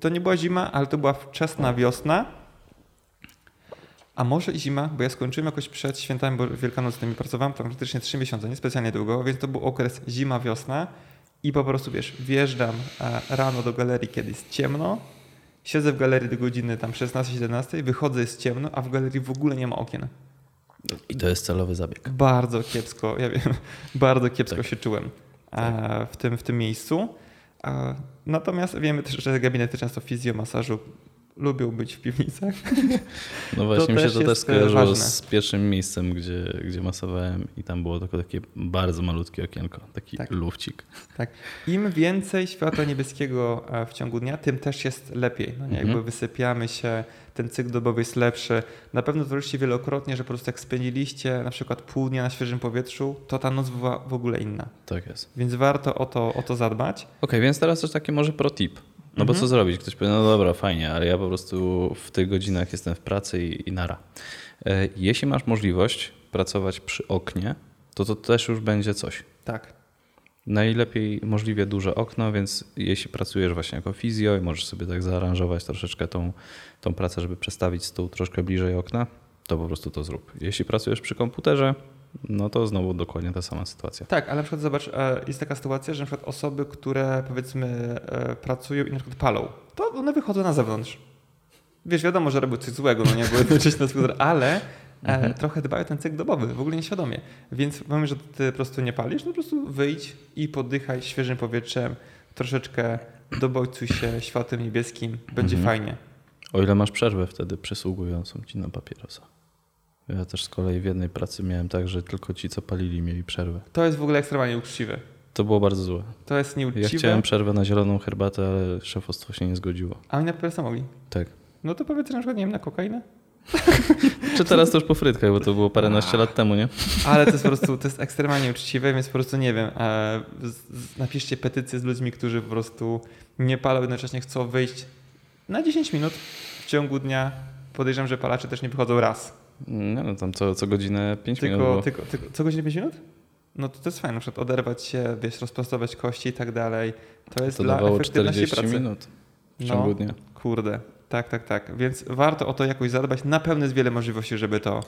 [SPEAKER 1] to nie była zima, ale to była wczesna wiosna, a może i zima, bo ja skończyłem jakoś przed świętami bo- wielkanocnymi, pracowałem tam praktycznie trzy miesiące, nie specjalnie długo, więc to był okres zima-wiosna i po prostu, wiesz, wjeżdżam e, rano do galerii, kiedy jest ciemno, siedzę w galerii do godziny tam 16-17, wychodzę, jest ciemno, a w galerii w ogóle nie ma okien.
[SPEAKER 2] I to jest celowy zabieg.
[SPEAKER 1] Bardzo kiepsko, ja wiem, bardzo kiepsko
[SPEAKER 2] Tak.
[SPEAKER 1] się czułem e, w, tym, w tym miejscu. E, Natomiast wiemy też, że gabinety często fizjomasażu lubią być w piwnicach.
[SPEAKER 2] No właśnie mi się to też
[SPEAKER 1] e,
[SPEAKER 2] skojarzyło
[SPEAKER 1] ważne.
[SPEAKER 2] z pierwszym miejscem, gdzie, gdzie masowałem i tam było tylko takie bardzo malutkie okienko, taki
[SPEAKER 1] Tak.
[SPEAKER 2] lufcik.
[SPEAKER 1] Tak. Im więcej światła niebieskiego e, w ciągu dnia, tym też jest lepiej. No nie?
[SPEAKER 2] Mhm.
[SPEAKER 1] Jakby wysypiamy się, ten cykl dobowy jest lepszy. Na pewno zauważyliście wielokrotnie, że po prostu jak spędziliście na przykład pół dnia na świeżym powietrzu, to ta noc była w ogóle inna.
[SPEAKER 2] Tak jest.
[SPEAKER 1] Więc warto o to, o to zadbać.
[SPEAKER 2] Okej, więc teraz też taki może pro tip. No bo co zrobić? Ktoś powie, no dobra, fajnie, ale ja po prostu w tych godzinach jestem w pracy i, i nara. E, jeśli masz możliwość pracować przy oknie, to to też już będzie coś.
[SPEAKER 1] Tak.
[SPEAKER 2] Najlepiej możliwie duże okno, więc jeśli pracujesz właśnie jako fizjo i możesz sobie tak zaaranżować troszeczkę tą, tą pracę, żeby przestawić stół troszkę bliżej okna, to po prostu to zrób. Jeśli pracujesz przy komputerze, no to znowu dokładnie ta sama sytuacja.
[SPEAKER 1] Tak, ale na przykład zobacz, e, jest taka sytuacja, że na przykład osoby, które powiedzmy e, pracują i na przykład palą, to one wychodzą na zewnątrz. Wiesz, wiadomo, że robią coś złego, no nie, bo jednocześnie na ale mhm. trochę dbają ten cykl dobowy, w ogóle nieświadomie. Więc pomimo, że ty po prostu nie palisz, no po prostu wyjdź i poddychaj świeżym powietrzem, troszeczkę dobojcuj się światłem niebieskim, będzie mhm. fajnie.
[SPEAKER 2] O ile masz przerwę wtedy przysługującą ci na papierosa. Ja też z kolei w jednej pracy miałem tak, że tylko ci, co palili, mieli przerwę.
[SPEAKER 1] To jest w ogóle ekstremalnie uczciwe.
[SPEAKER 2] To było bardzo złe.
[SPEAKER 1] To jest nieuczciwe.
[SPEAKER 2] Ja chciałem przerwę na zieloną herbatę, ale szefostwo się nie zgodziło.
[SPEAKER 1] A oni na papierosa mogli?
[SPEAKER 2] Tak.
[SPEAKER 1] No to powiedz na przykład, nie wiem, na kokainę?
[SPEAKER 2] Czy teraz to już po frytkach, bo to było paręnaście lat temu, nie?
[SPEAKER 1] Ale to jest po prostu, to jest ekstremalnie uczciwe, więc po prostu nie wiem, e, napiszcie petycję z ludźmi, którzy po prostu nie palą, jednocześnie chcą wyjść na 10 minut w ciągu dnia. Podejrzewam, że palacze też nie wychodzą raz.
[SPEAKER 2] Nie no, tam co, co godzinę 5
[SPEAKER 1] tylko,
[SPEAKER 2] minut.
[SPEAKER 1] Tylko, tylko, co godzinę 5 minut? No to, to jest fajne, na przykład oderwać się, wiesz, rozprostować kości i tak dalej. To jest
[SPEAKER 2] to
[SPEAKER 1] dla efektywności
[SPEAKER 2] 40
[SPEAKER 1] pracy.
[SPEAKER 2] minut w ciągu
[SPEAKER 1] no,
[SPEAKER 2] dnia.
[SPEAKER 1] Kurde, tak, tak, tak. Więc warto o to jakoś zadbać. Na pewno jest wiele możliwości, żeby to,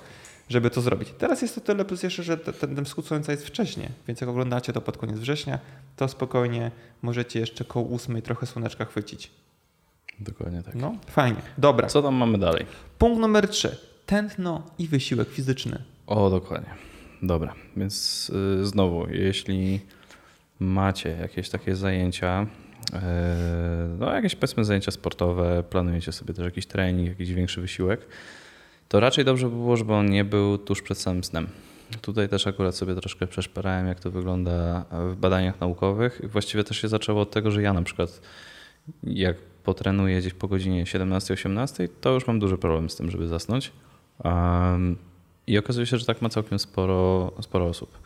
[SPEAKER 1] żeby to zrobić. Teraz jest to tyle plus jeszcze, że ten, ten wschód słońca jest wcześnie, więc jak oglądacie to pod koniec września, to spokojnie możecie jeszcze koło ósmej trochę słoneczka chwycić.
[SPEAKER 2] Dokładnie tak.
[SPEAKER 1] No, fajnie. Dobra.
[SPEAKER 2] Co tam mamy dalej?
[SPEAKER 1] Punkt numer trzy. Tętno i wysiłek fizyczny.
[SPEAKER 2] O, dokładnie. Dobra, więc yy, znowu, jeśli macie jakieś takie zajęcia, yy, no jakieś powiedzmy zajęcia sportowe, planujecie sobie też jakiś trening, jakiś większy wysiłek, to raczej dobrze by było, żeby on nie był tuż przed samym snem. Tutaj też akurat sobie troszkę przeszperałem, jak to wygląda w badaniach naukowych. Właściwie też się zaczęło od tego, że ja na przykład jak potrenuję gdzieś po godzinie 17-18, to już mam duży problem z tym, żeby zasnąć. I okazuje się, że tak ma całkiem sporo, sporo osób.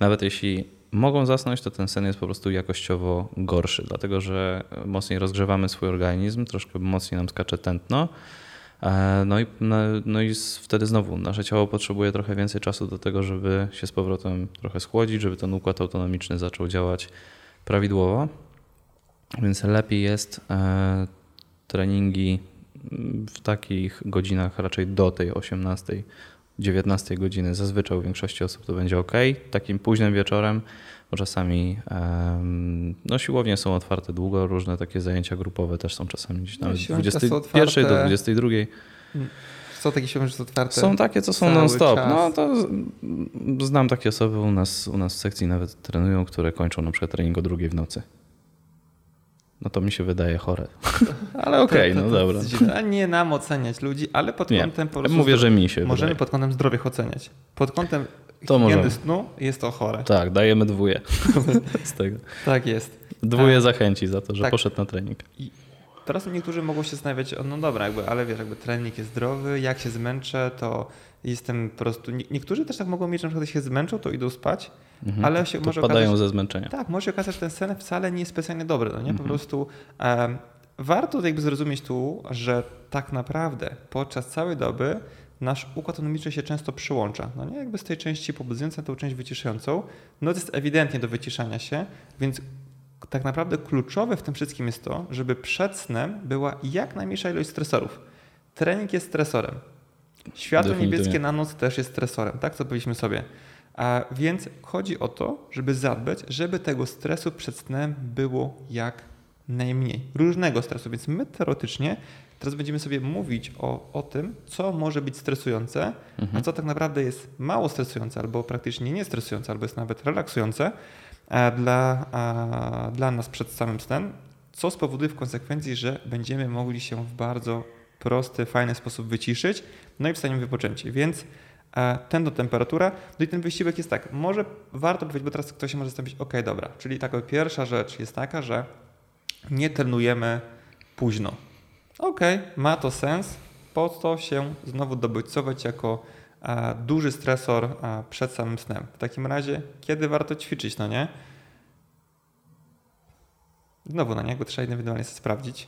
[SPEAKER 2] Nawet jeśli mogą zasnąć, to ten sen jest po prostu jakościowo gorszy, dlatego że mocniej rozgrzewamy swój organizm, troszkę mocniej nam skacze tętno. E, no i, no, no i wtedy znowu nasze ciało potrzebuje trochę więcej czasu do tego, żeby się z powrotem trochę schłodzić, żeby ten układ autonomiczny zaczął działać prawidłowo. Więc lepiej jest e, treningi w takich godzinach raczej do tej 18, 19 godziny. Zazwyczaj u większości osób to będzie ok. Takim późnym wieczorem, bo czasami no, siłownie są otwarte długo, różne takie zajęcia grupowe też są czasami gdzieś nawet no, 21 do 22.
[SPEAKER 1] Są takie siłownie, że są otwarte.
[SPEAKER 2] Są takie, co są non-stop. No to znam takie osoby u nas, u nas w sekcji nawet trenują, które kończą na przykład trening o drugiej w nocy. No to mi się wydaje chore. Ale okej, okay, no dobra.
[SPEAKER 1] A nie nam oceniać ludzi, ale pod nie. kątem po.
[SPEAKER 2] Mówię, że mi się
[SPEAKER 1] Możemy
[SPEAKER 2] wydaje.
[SPEAKER 1] pod kątem zdrowych oceniać. Pod kątem to higieny snu jest to chore.
[SPEAKER 2] Tak, dajemy dwóje z tego.
[SPEAKER 1] Tak jest.
[SPEAKER 2] Dwóje A, zachęci za to, że tak. poszedł na trening. I
[SPEAKER 1] teraz niektórzy mogą się zastanawiać, no dobra, jakby, ale wiesz, jakby trening jest zdrowy, jak się zmęczę, to jestem po prostu... Niektórzy też tak mogą mieć, że na przykład się zmęczą, to idą spać, Mhm. Ale się
[SPEAKER 2] to
[SPEAKER 1] może
[SPEAKER 2] padają
[SPEAKER 1] okazać,
[SPEAKER 2] ze zmęczenia.
[SPEAKER 1] Tak, może się okazać, że ten sen wcale nie jest specjalnie dobry. No nie? Po mhm. prostu um, warto jakby zrozumieć tu, że tak naprawdę podczas całej doby nasz układ autonomiczny się często przyłącza. No nie? Jakby z tej części pobudzającej tą część wyciszającą. No to jest ewidentnie do wyciszania się, więc tak naprawdę kluczowe w tym wszystkim jest to, żeby przed snem była jak najmniejsza ilość stresorów. Trening jest stresorem. Światło niebieskie na noc też jest stresorem, tak? Co powiedzieliśmy sobie. A więc chodzi o to, żeby zadbać, żeby tego stresu przed snem było jak najmniej. Różnego stresu, więc my teoretycznie teraz będziemy sobie mówić o, o tym, co może być stresujące, mhm. a co tak naprawdę jest mało stresujące, albo praktycznie nie stresujące, albo jest nawet relaksujące dla, a, dla nas przed samym snem, co spowoduje w konsekwencji, że będziemy mogli się w bardzo prosty, fajny sposób wyciszyć, no i wstaniemy wypoczęcie. Więc ten do temperatura. No i ten wysiłek jest tak, może warto powiedzieć, bo teraz ktoś się może zastanowić, ok, dobra, czyli taka pierwsza rzecz jest taka, że nie trenujemy późno. Ok, ma to sens, po to się znowu dobodźcować jako a, duży stresor a, przed samym snem. W takim razie, kiedy warto ćwiczyć, no nie? Znowu na niego trzeba indywidualnie sobie sprawdzić.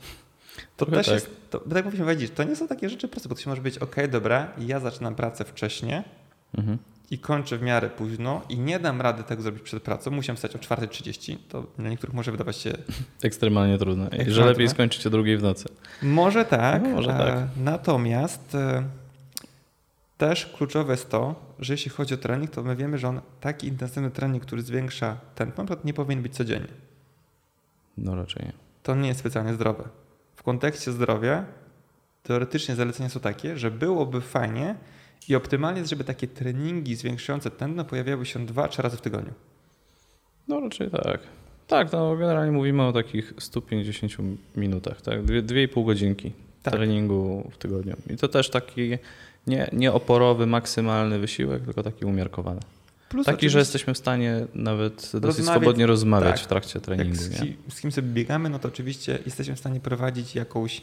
[SPEAKER 1] To
[SPEAKER 2] Trochę
[SPEAKER 1] też
[SPEAKER 2] tak.
[SPEAKER 1] jest, to, tak mówimy, powiedzieć, to nie są takie rzeczy proste, bo to się może być, ok, dobra, ja zaczynam pracę wcześnie
[SPEAKER 2] Mhm.
[SPEAKER 1] I kończę w miarę późno i nie dam rady tego zrobić przed pracą, musiałem wstać o 4.30, to dla niektórych może wydawać się
[SPEAKER 2] Ekstremalnie trudne. Że lepiej skończyć o drugiej w nocy.
[SPEAKER 1] Może tak,
[SPEAKER 2] No, może
[SPEAKER 1] e,
[SPEAKER 2] tak.
[SPEAKER 1] natomiast e, też kluczowe jest to, że jeśli chodzi o trening, to my wiemy, że on taki intensywny trening, który zwiększa tętno, na przykład nie powinien być codziennie.
[SPEAKER 2] No raczej nie.
[SPEAKER 1] To nie jest specjalnie zdrowe. W kontekście zdrowia teoretycznie zalecenia są takie, że byłoby fajnie i optymalnie jest, żeby takie treningi zwiększające tętno pojawiały się dwa, trzy razy w tygodniu.
[SPEAKER 2] No raczej tak. Tak, no generalnie mówimy o takich 150 minutach, tak? Dwie, dwie i pół godzinki
[SPEAKER 1] Tak.
[SPEAKER 2] treningu w tygodniu. I to też taki nie, nie oporowy, maksymalny wysiłek, tylko taki umiarkowany.
[SPEAKER 1] Plus
[SPEAKER 2] Taki, że jesteśmy w stanie nawet dosyć swobodnie rozmawiać
[SPEAKER 1] tak.
[SPEAKER 2] w trakcie
[SPEAKER 1] jak
[SPEAKER 2] treningu.
[SPEAKER 1] z,
[SPEAKER 2] Nie?
[SPEAKER 1] ki- z kim sobie biegamy, no to oczywiście jesteśmy w stanie prowadzić jakąś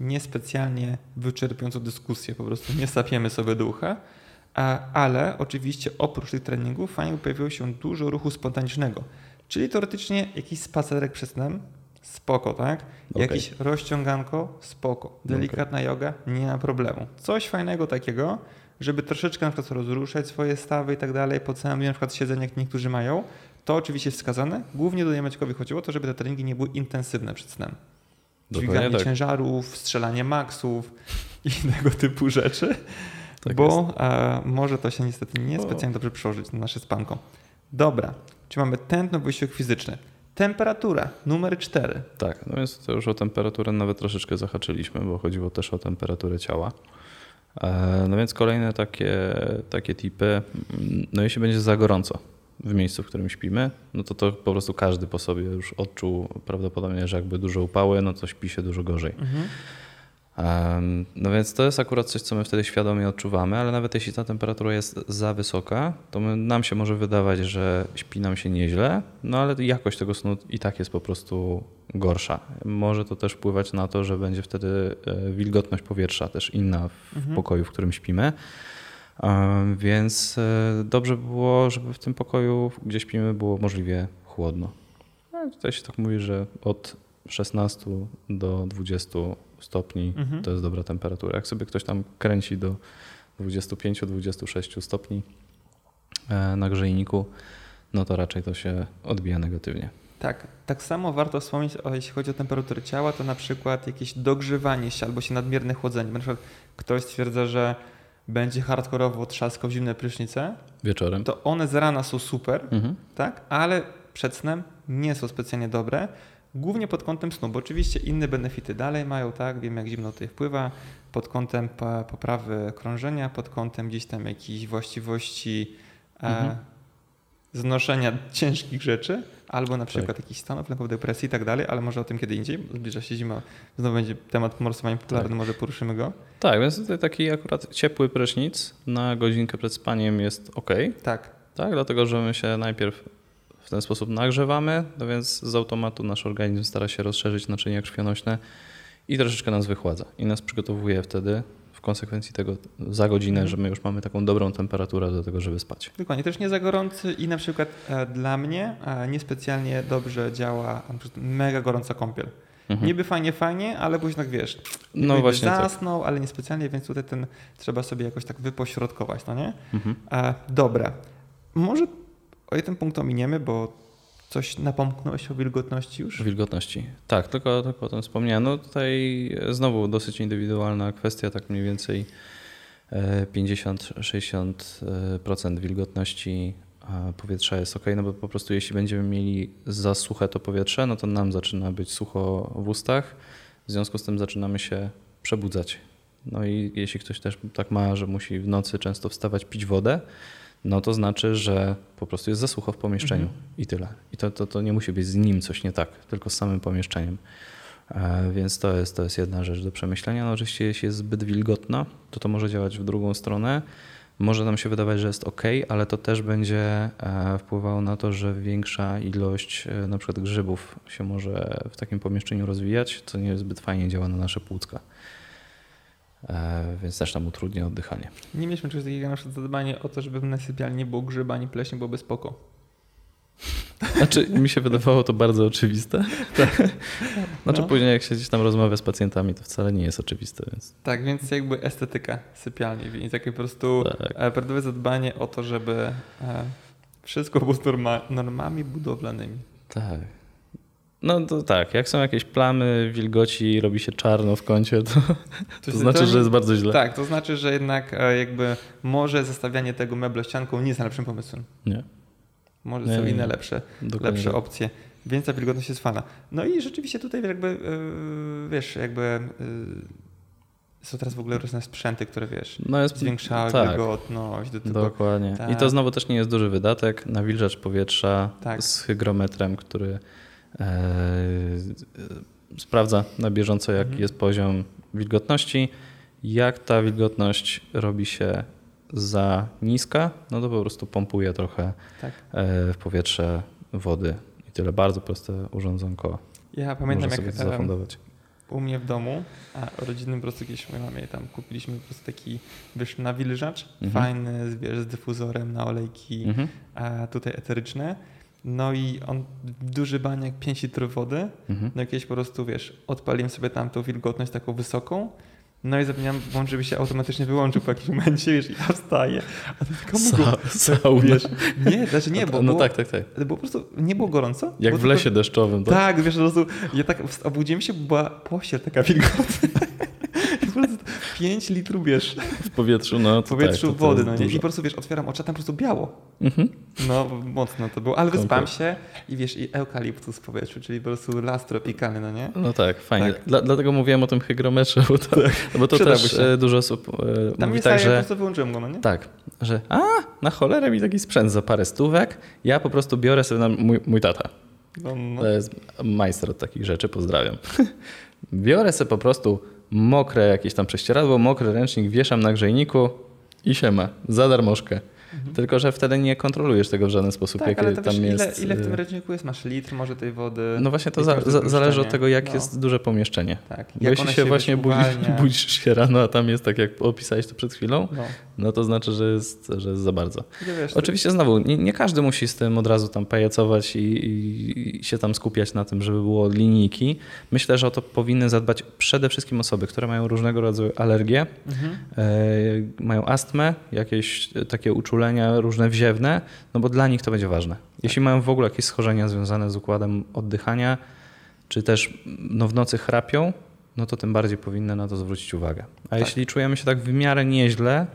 [SPEAKER 1] niespecjalnie wyczerpującą dyskusję, po prostu nie sapiemy sobie ducha, ale oczywiście oprócz tych treningów fajnie pojawiło się dużo ruchu spontanicznego, czyli teoretycznie jakiś spacerek przed snem, spoko, tak?
[SPEAKER 2] Okej.
[SPEAKER 1] Jakieś rozciąganko, spoko. Delikatna yoga, nie ma problemu. Coś fajnego takiego, żeby troszeczkę na przykład rozruszać swoje stawy i tak dalej, po całym dniu na przykład siedzenie, jak niektórzy mają, to oczywiście jest wskazane. Głównie do Niemeczkowi chodziło o to, żeby te treningi nie były intensywne przed snem. Dźwiganie
[SPEAKER 2] tak.
[SPEAKER 1] ciężarów, strzelanie maksów i tego typu rzeczy,
[SPEAKER 2] Tak
[SPEAKER 1] bo e, może to się niestety nie
[SPEAKER 2] Bo-
[SPEAKER 1] specjalnie dobrze przełożyć na nasze spanko. Dobra, czy mamy tętno wysiłek fizyczny? Temperatura, numer 4.
[SPEAKER 2] Tak, no więc to już o temperaturę nawet troszeczkę zahaczyliśmy, bo chodziło też o temperaturę ciała. E, No więc kolejne takie, takie tipy, no jeśli będzie za gorąco w miejscu, w którym śpimy, no to to po prostu każdy po sobie już odczuł prawdopodobnie, że jakby dużo upały, no to śpi się dużo gorzej. Em, No więc to jest akurat coś, co my wtedy świadomie odczuwamy, ale nawet jeśli ta temperatura jest za wysoka, to my, nam się może wydawać, że śpi nam się nieźle, no ale jakość tego snu i tak jest po prostu gorsza. Może to też wpływać na to, że będzie wtedy e, wilgotność powietrza też inna w
[SPEAKER 1] Mhm.
[SPEAKER 2] pokoju, w którym śpimy. Więc e, dobrze by było, żeby w tym pokoju, gdzie śpimy, było możliwie chłodno. No, tutaj się tak mówi, że od 16 do 20 stopni
[SPEAKER 1] Mhm.
[SPEAKER 2] to jest dobra temperatura. Jak sobie ktoś tam kręci do 25-26 stopni e, na grzejniku, no to raczej to się odbija negatywnie.
[SPEAKER 1] Tak, tak samo warto wspomnieć, o, jeśli chodzi o temperaturę ciała, to na przykład jakieś dogrzewanie się albo się nadmierne chłodzenie. Na przykład ktoś stwierdza, że będzie hardkorowo trzaskał w zimne prysznice,
[SPEAKER 2] Wieczorem.
[SPEAKER 1] to one z rana są super,
[SPEAKER 2] Mhm.
[SPEAKER 1] tak, ale przed snem nie są specjalnie dobre. Głównie pod kątem snu, bo oczywiście inne benefity dalej mają, tak, wiem jak zimno tutaj wpływa, pod kątem poprawy krążenia, pod kątem gdzieś tam jakichś właściwości e,
[SPEAKER 2] Mhm.
[SPEAKER 1] Znoszenia ciężkich rzeczy, albo na przykład
[SPEAKER 2] Tak.
[SPEAKER 1] jakichś stanów lękowych, depresji i tak dalej, ale może o tym kiedy indziej, zbliża się zima, znowu będzie temat morsowania popularny,
[SPEAKER 2] Tak.
[SPEAKER 1] może poruszymy go.
[SPEAKER 2] Tak, więc tutaj taki akurat ciepły prysznic na godzinkę przed spaniem jest ok,
[SPEAKER 1] Tak,
[SPEAKER 2] tak, dlatego że my się najpierw w ten sposób nagrzewamy, no więc z automatu nasz organizm stara się rozszerzyć naczynia krwionośne i troszeczkę nas wychładza i nas przygotowuje wtedy w konsekwencji tego za godzinę,
[SPEAKER 1] Mhm.
[SPEAKER 2] że my już mamy taką dobrą temperaturę do tego, żeby spać.
[SPEAKER 1] Dokładnie, też nie za gorący i na przykład e, dla mnie e, niespecjalnie dobrze działa mega gorąca kąpiel.
[SPEAKER 2] Mhm.
[SPEAKER 1] Niby fajnie, fajnie, ale później tak wiesz,
[SPEAKER 2] No właśnie tak.
[SPEAKER 1] zasnął, ale niespecjalnie, więc tutaj ten trzeba sobie jakoś tak wypośrodkować, no nie?
[SPEAKER 2] Mhm.
[SPEAKER 1] E, dobra, może o jeden punkt ominiemy, bo coś napomknąłeś o wilgotności już?
[SPEAKER 2] Wilgotności. Tak, tylko, tylko o tym wspomniałem. No tutaj znowu dosyć indywidualna kwestia, tak mniej więcej e, 50-60% wilgotności powietrza jest ok, no bo po prostu jeśli będziemy mieli za suche to powietrze, no to nam zaczyna być sucho w ustach, w związku z tym zaczynamy się przebudzać. No i jeśli ktoś też tak ma, że musi w nocy często wstawać, pić wodę, no to znaczy, że po prostu jest za sucho w pomieszczeniu
[SPEAKER 1] Mhm.
[SPEAKER 2] i tyle. I to, to, to nie musi być z nim coś nie tak, tylko z samym pomieszczeniem. E, Więc to jest, to jest jedna rzecz do przemyślenia. No oczywiście jeśli jest zbyt wilgotno, to to może działać w drugą stronę. Może nam się wydawać, że jest ok, ale to też będzie e, wpływało na to, że większa ilość e, na przykład grzybów się może w takim pomieszczeniu rozwijać, co nie zbyt fajnie działa na nasze płucka. E, Więc też nam utrudnia oddychanie.
[SPEAKER 1] Nie mieliśmy czegoś takiego na przykład zadbanie o to, żeby w naszej sypialni nie było grzyba ani pleśni, byłoby spoko.
[SPEAKER 2] Znaczy, mi się wydawało to bardzo oczywiste. Znaczy,
[SPEAKER 1] No.
[SPEAKER 2] później jak się gdzieś tam rozmawia z pacjentami, to wcale nie jest oczywiste, więc
[SPEAKER 1] Tak, więc jakby estetyka sypialni, więc takie po prostu
[SPEAKER 2] tak.
[SPEAKER 1] e, prawdziwe zadbanie o to, żeby e, wszystko było z norma, normami budowlanymi.
[SPEAKER 2] Tak. No to tak, jak są jakieś plamy, wilgoci, robi się czarno w kącie, to, to
[SPEAKER 1] się-
[SPEAKER 2] znaczy, że jest bardzo źle.
[SPEAKER 1] Tak, to znaczy, że jednak e, jakby może zestawianie tego mebla ścianką nie jest najlepszym pomysłem.
[SPEAKER 2] Nie,
[SPEAKER 1] Może
[SPEAKER 2] Nie,
[SPEAKER 1] są
[SPEAKER 2] nie,
[SPEAKER 1] inne lepsze,
[SPEAKER 2] dokładnie
[SPEAKER 1] lepsze
[SPEAKER 2] tak.
[SPEAKER 1] opcje. Więc ta wilgotność jest fajna. No i rzeczywiście tutaj jakby, e, wiesz, jakby e, są teraz w ogóle różne sprzęty, które wiesz,
[SPEAKER 2] No jest,
[SPEAKER 1] zwiększały
[SPEAKER 2] tak,
[SPEAKER 1] wilgotność do tego.
[SPEAKER 2] dokładnie. I
[SPEAKER 1] Tak.
[SPEAKER 2] to znowu też nie jest duży wydatek. Nawilżacz powietrza
[SPEAKER 1] Tak.
[SPEAKER 2] z hygrometrem, który sprawdza na bieżąco, jaki
[SPEAKER 1] Mhm.
[SPEAKER 2] jest poziom wilgotności. Jak ta wilgotność robi się za niska, no to po prostu pompuje trochę
[SPEAKER 1] Tak.
[SPEAKER 2] e, w powietrze wody. I tyle. Bardzo proste urządzonko.
[SPEAKER 1] Ja pamiętam, jak
[SPEAKER 2] zafundować.
[SPEAKER 1] u mnie w domu, a rodzinnym po prostu kiedyś mojej mamie tam kupiliśmy po prostu taki, wiesz, nawilżacz,
[SPEAKER 2] Mhm.
[SPEAKER 1] fajny, z- wiesz, z dyfuzorem na olejki,
[SPEAKER 2] Mhm.
[SPEAKER 1] a tutaj eteryczne. No i on duży baniak, 5 litrów wody.
[SPEAKER 2] Mhm.
[SPEAKER 1] No i kiedyś po prostu, wiesz, odpaliłem sobie tam tą wilgotność taką wysoką. No i zapomniałem włączyć, żeby się automatycznie wyłączył po jakimś momencie, wiesz, i ja wstaję, a to taka mgła,
[SPEAKER 2] Sa, sauna.
[SPEAKER 1] wiesz. Nie, znaczy nie, bo
[SPEAKER 2] no
[SPEAKER 1] było,
[SPEAKER 2] tak, tak, tak.
[SPEAKER 1] było po prostu, nie było gorąco.
[SPEAKER 2] Jak w
[SPEAKER 1] tylko-
[SPEAKER 2] lesie deszczowym. Tak?
[SPEAKER 1] tak, wiesz, po prostu ja tak obudziłem się, bo była pościel taka wilgotna. I po prostu 5 litrów, wiesz,
[SPEAKER 2] W powietrzu, no
[SPEAKER 1] w powietrzu
[SPEAKER 2] tak,
[SPEAKER 1] wody, no nie? I
[SPEAKER 2] dużo.
[SPEAKER 1] po prostu, wiesz, otwieram oczy, a tam po prostu biało.
[SPEAKER 2] Mhm.
[SPEAKER 1] No, mocno to było, ale wyspałem się i wiesz, i eukaliptus w powietrzu, czyli po prostu las tropikalny, no nie?
[SPEAKER 2] No tak, fajnie.
[SPEAKER 1] Tak.
[SPEAKER 2] Dla, dlatego mówiłem o tym hygrometrze, bo to, bo to
[SPEAKER 1] Przydałby
[SPEAKER 2] też
[SPEAKER 1] się.
[SPEAKER 2] e, dużo osób e,
[SPEAKER 1] Tam
[SPEAKER 2] mówi tak, że
[SPEAKER 1] prostu wyłączyłem go, no nie?
[SPEAKER 2] tak, że a, na cholerę mi taki sprzęt za parę stówek, ja po prostu biorę sobie na mój, mój tata.
[SPEAKER 1] No, no.
[SPEAKER 2] To jest majster od takich rzeczy, pozdrawiam. Biorę sobie po prostu mokre jakieś tam prześcieradło, mokry ręcznik, wieszam na grzejniku i siema, za darmożkę. Tylko, że wtedy nie kontrolujesz tego w żaden sposób,
[SPEAKER 1] Mhm. Tak, ale to
[SPEAKER 2] tam
[SPEAKER 1] wiesz, ile,
[SPEAKER 2] jest.
[SPEAKER 1] ile w
[SPEAKER 2] e,
[SPEAKER 1] tym ręczniku jest? Masz litr może tej wody?
[SPEAKER 2] No właśnie to za, zależy od tego, jak
[SPEAKER 1] No.
[SPEAKER 2] jest duże pomieszczenie.
[SPEAKER 1] Tak.
[SPEAKER 2] Bo jeśli się
[SPEAKER 1] wiesz,
[SPEAKER 2] właśnie budzisz, budzisz się rano, a tam jest tak, jak opisałeś to przed chwilą,
[SPEAKER 1] No,
[SPEAKER 2] no to znaczy, że jest, że jest za bardzo.
[SPEAKER 1] Wiesz,
[SPEAKER 2] Oczywiście znowu, nie, nie każdy musi z tym od razu tam pajacować i, i, się tam skupiać na tym, żeby było linijki. Myślę, że o to powinny zadbać przede wszystkim osoby, które mają różnego rodzaju alergie,
[SPEAKER 1] Mhm.
[SPEAKER 2] e, mają astmę, jakieś takie uczulenia różne wziewne, no bo dla nich to będzie ważne. Jeśli mają w ogóle jakieś schorzenia związane z układem oddychania, czy też no, w nocy chrapią, no to tym bardziej powinny na to zwrócić uwagę. A
[SPEAKER 1] Tak.
[SPEAKER 2] jeśli czujemy się tak w miarę nieźle,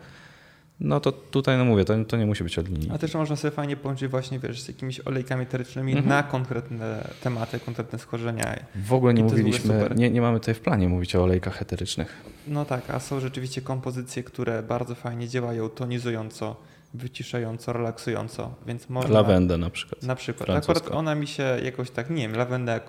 [SPEAKER 2] no to tutaj, no mówię, to, to nie musi być od linii.
[SPEAKER 1] A też można sobie fajnie połączyć właśnie, wiesz, z jakimiś olejkami eterycznymi
[SPEAKER 2] Mhm.
[SPEAKER 1] na konkretne tematy, konkretne schorzenia.
[SPEAKER 2] W ogóle nie mówiliśmy, nie, nie mamy tutaj w planie mówić o olejkach eterycznych.
[SPEAKER 1] No tak, a są rzeczywiście kompozycje, które bardzo fajnie działają tonizująco, wyciszająco, relaksująco, więc można...
[SPEAKER 2] Lawendę na przykład.
[SPEAKER 1] Na przykład. Akurat ona mi się jakoś tak, nie wiem, lawenda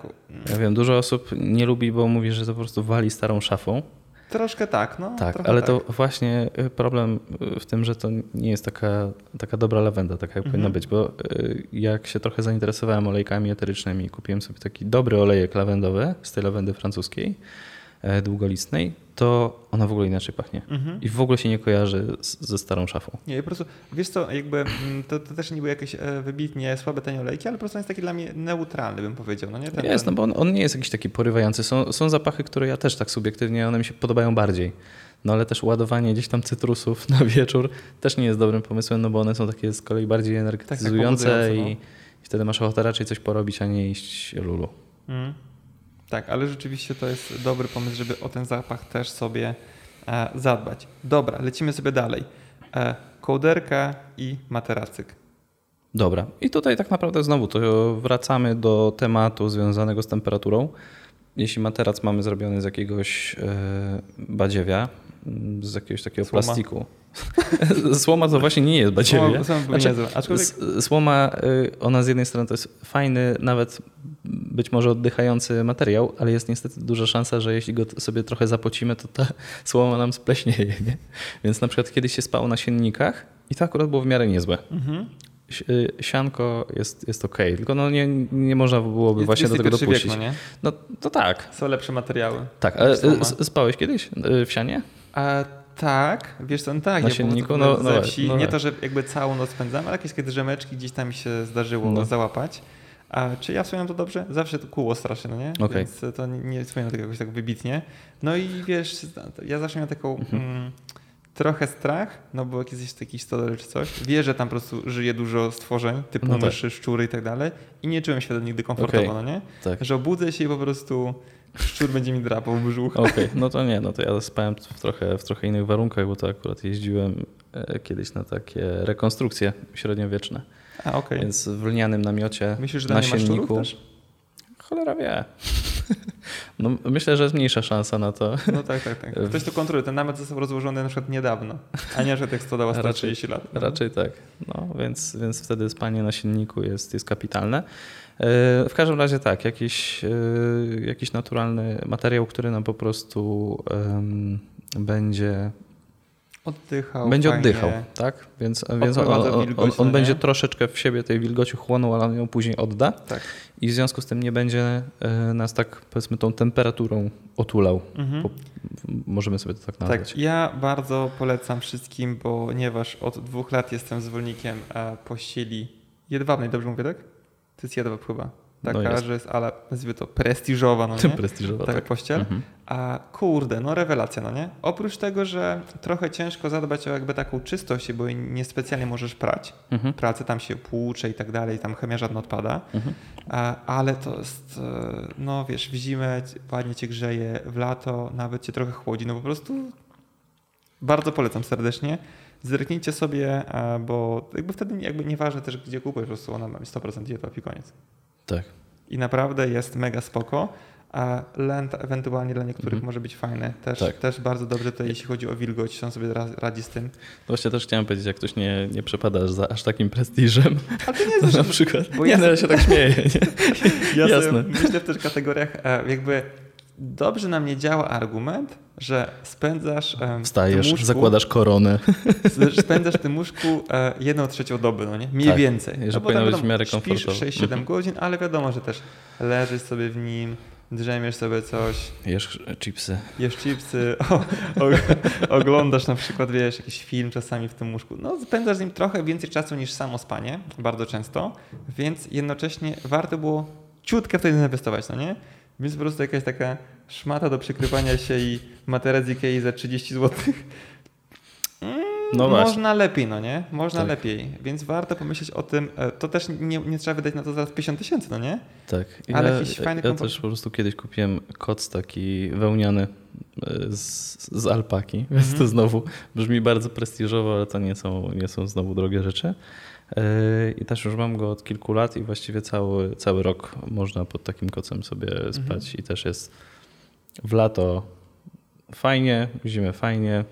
[SPEAKER 2] Ja wiem, dużo osób nie lubi, bo mówi, że to po prostu wali starą szafą.
[SPEAKER 1] Troszkę tak, no.
[SPEAKER 2] Tak, ale
[SPEAKER 1] tak.
[SPEAKER 2] to właśnie y, problem y, w tym, że to nie jest taka, taka dobra lawenda, taka jak
[SPEAKER 1] Mhm.
[SPEAKER 2] powinna być, bo y, jak się trochę zainteresowałem olejkami eterycznymi kupiłem sobie taki dobry olejek lawendowy z tej lawendy francuskiej, długolistnej, to ona w ogóle inaczej pachnie.
[SPEAKER 1] Mhm.
[SPEAKER 2] I w ogóle się nie kojarzy z, ze starą szafą.
[SPEAKER 1] Nie, po prostu, wiesz co, jakby mm, to, to też nie były jakieś e, wybitnie słabe tanie olejki, ale po prostu on jest taki dla mnie neutralny, bym powiedział, no nie? Ten,
[SPEAKER 2] Jest, no
[SPEAKER 1] ten,
[SPEAKER 2] bo on, on nie jest jakiś taki porywający. Są, są zapachy, które ja też tak subiektywnie, one mi się podobają bardziej. No ale też ładowanie gdzieś tam cytrusów na wieczór też nie jest dobrym pomysłem, no bo one są takie z kolei bardziej energetyzujące
[SPEAKER 1] pobudzające,
[SPEAKER 2] i,
[SPEAKER 1] no.
[SPEAKER 2] i wtedy masz ochotę raczej coś porobić, a nie iść lulu.
[SPEAKER 1] Mm. Tak, ale rzeczywiście to jest dobry pomysł, żeby o ten zapach też sobie e, zadbać. Dobra, lecimy sobie dalej. E, kołderka i materacyk.
[SPEAKER 2] Dobra, i tutaj tak naprawdę znowu to wracamy do tematu związanego z temperaturą. Jeśli materac mamy zrobiony z jakiegoś e, badziewia, m, z jakiegoś takiego
[SPEAKER 1] Słoma.
[SPEAKER 2] plastiku. Słoma to właśnie nie jest badziewia.
[SPEAKER 1] Słoma- słoma były
[SPEAKER 2] Znaczy,
[SPEAKER 1] aczkolwiek-
[SPEAKER 2] Słoma, ona z jednej strony to jest fajny, nawet być może oddychający materiał, ale jest niestety duża szansa, że jeśli go sobie trochę zapocimy, to ta słoma nam spleśnieje. Nie? Więc na przykład kiedyś się spało na siennikach i to akurat było w miarę niezłe.
[SPEAKER 1] Mhm.
[SPEAKER 2] Y, Sianko jest, jest okej, tylko no nie, nie można byłoby
[SPEAKER 1] Jest
[SPEAKER 2] właśnie do tego dopuścić.
[SPEAKER 1] Wiek, no?
[SPEAKER 2] No to tak,
[SPEAKER 1] Są lepsze materiały.
[SPEAKER 2] tak. Ale
[SPEAKER 1] Słoma.
[SPEAKER 2] y, spałeś kiedyś y, w sianie?
[SPEAKER 1] A, tak, wiesz co, no tak.
[SPEAKER 2] Na
[SPEAKER 1] ja ogóle
[SPEAKER 2] No, no
[SPEAKER 1] wsi.
[SPEAKER 2] no
[SPEAKER 1] nie
[SPEAKER 2] tak.
[SPEAKER 1] to, że jakby całą noc spędzam, ale jakieś takie drzemeczki gdzieś tam mi się zdarzyło
[SPEAKER 2] No.
[SPEAKER 1] załapać. A czy ja wspominam to dobrze? Zawsze to kuło strasznie, no nie?
[SPEAKER 2] Okej.
[SPEAKER 1] Więc to nie, nie wspominam tego jakoś tak wybitnie. No i wiesz, ja zawsze miałem taką
[SPEAKER 2] Mhm.
[SPEAKER 1] mm, trochę strach, no bo jak jesteś w takiej stodole czy coś, wie, że tam po prostu żyje dużo stworzeń, typu
[SPEAKER 2] No tak.
[SPEAKER 1] myszy, szczury i tak dalej i nie czułem się wtedy nigdy komfortowo,
[SPEAKER 2] Okej.
[SPEAKER 1] no nie?
[SPEAKER 2] Tak.
[SPEAKER 1] Że obudzę się i po prostu szczur będzie mi drapał w brzuch.
[SPEAKER 2] Okej, no to nie, no to ja spałem w trochę, w trochę innych warunkach, bo to akurat jeździłem e, kiedyś na takie rekonstrukcje średniowieczne.
[SPEAKER 1] A, okej.
[SPEAKER 2] Więc w lnianym namiocie,
[SPEAKER 1] Myślisz, że
[SPEAKER 2] nasienniku.
[SPEAKER 1] też?
[SPEAKER 2] Cholera wie. No, myślę, że jest mniejsza szansa na to.
[SPEAKER 1] No tak, tak, tak. Ktoś to kontroluje. Ten namiot został rozłożony na przykład niedawno, a nie, że stodała
[SPEAKER 2] Raczej-
[SPEAKER 1] 130 lat.
[SPEAKER 2] Raczej tak. No, więc, więc wtedy spanie na silniku jest, jest kapitalne. W każdym razie tak, jakiś, e, jakiś naturalny materiał, który nam po prostu będzie,
[SPEAKER 1] Oddychał.
[SPEAKER 2] będzie
[SPEAKER 1] fajnie.
[SPEAKER 2] oddychał, tak? Więc, więc on, on, on, on
[SPEAKER 1] no
[SPEAKER 2] będzie troszeczkę w siebie tej wilgoci chłonął, ale on ją później odda
[SPEAKER 1] Tak.
[SPEAKER 2] i w związku z tym nie będzie e, nas tak, powiedzmy, tą temperaturą otulał.
[SPEAKER 1] Mhm.
[SPEAKER 2] Po- Możemy sobie to tak nazwać.
[SPEAKER 1] Tak, ja bardzo polecam wszystkim, ponieważ od dwóch lat jestem zwolennikiem e, pościeli jedwabnej, dobrze mówię, tak? To jest jedwab chyba. Taka,
[SPEAKER 2] No jest.
[SPEAKER 1] że jest, ale nazwijmy to prestiżowa, no nie?
[SPEAKER 2] Prestiżowa,
[SPEAKER 1] Taka
[SPEAKER 2] tak.
[SPEAKER 1] pościel.
[SPEAKER 2] Mhm.
[SPEAKER 1] A kurde, no rewelacja, no nie? Oprócz tego, że trochę ciężko zadbać o jakby taką czystość, bo niespecjalnie możesz prać.
[SPEAKER 2] Mhm.
[SPEAKER 1] Pracy tam się płucze i tak dalej, tam chemia żadna odpada.
[SPEAKER 2] Mhm.
[SPEAKER 1] A, ale to jest, e, no wiesz, w zimę ładnie cię grzeje, w lato nawet cię trochę chłodzi, no po prostu bardzo polecam serdecznie. Zerknijcie sobie, a, bo jakby wtedy jakby nieważne też gdzie kupujesz, po prostu ona ma 100% jedwab i koniec.
[SPEAKER 2] Tak.
[SPEAKER 1] I naprawdę jest mega spoko. A lent ewentualnie dla niektórych
[SPEAKER 2] Mhm.
[SPEAKER 1] może być fajne. Też,
[SPEAKER 2] Tak.
[SPEAKER 1] też bardzo dobrze to jeśli chodzi o wilgoć, on sobie ra- radzi z tym.
[SPEAKER 2] Właśnie też chciałem powiedzieć, jak ktoś nie, nie przepada za aż takim prestiżem,
[SPEAKER 1] Ale to nie że-
[SPEAKER 2] na przykład.
[SPEAKER 1] bo
[SPEAKER 2] nie,
[SPEAKER 1] ja
[SPEAKER 2] no ja się tak śmieję. Nie? Jasne.
[SPEAKER 1] myślę w też kategoriach, e, jakby dobrze na mnie działa argument, że spędzasz
[SPEAKER 2] Wstajesz,
[SPEAKER 1] łóżku,
[SPEAKER 2] zakładasz koronę.
[SPEAKER 1] spędzasz w tym łóżku e, jedną trzecią doby, no nie? Mniej
[SPEAKER 2] Tak,
[SPEAKER 1] więcej.
[SPEAKER 2] że
[SPEAKER 1] no
[SPEAKER 2] powinno
[SPEAKER 1] tam
[SPEAKER 2] być w miarę komfortowo.
[SPEAKER 1] 6-7
[SPEAKER 2] Mhm.
[SPEAKER 1] godzin, ale wiadomo, że też leżysz sobie w nim, drzemiesz sobie coś,
[SPEAKER 2] Jesz chipsy.
[SPEAKER 1] jesz chipsy, o, o, oglądasz na przykład, wiesz, jakiś film czasami w tym łóżku. No, spędzasz z nim trochę więcej czasu niż samo spanie, bardzo często, więc jednocześnie warto było ciutkę wtedy zainwestować, no nie? Więc po prostu jakaś taka szmata do przykrywania się i materac Ikei za 30 zł.
[SPEAKER 2] No właśnie.
[SPEAKER 1] Można lepiej, no nie? Można
[SPEAKER 2] Tak.
[SPEAKER 1] lepiej, więc warto pomyśleć o tym. e, To też nie, nie trzeba wydać na to zaraz 50 tysięcy, no nie?
[SPEAKER 2] Tak.
[SPEAKER 1] Ale
[SPEAKER 2] ja,
[SPEAKER 1] jakiś fajny
[SPEAKER 2] ja
[SPEAKER 1] komfort.
[SPEAKER 2] też po prostu kiedyś kupiłem koc taki wełniany e, z, z alpaki, więc
[SPEAKER 1] Mhm.
[SPEAKER 2] to znowu brzmi bardzo prestiżowo, ale to nie są, nie są znowu drogie rzeczy. E, I też już mam go od kilku lat i właściwie cały, cały rok można pod takim kocem sobie
[SPEAKER 1] Mhm.
[SPEAKER 2] spać i też jest w lato fajnie, w zimę fajnie,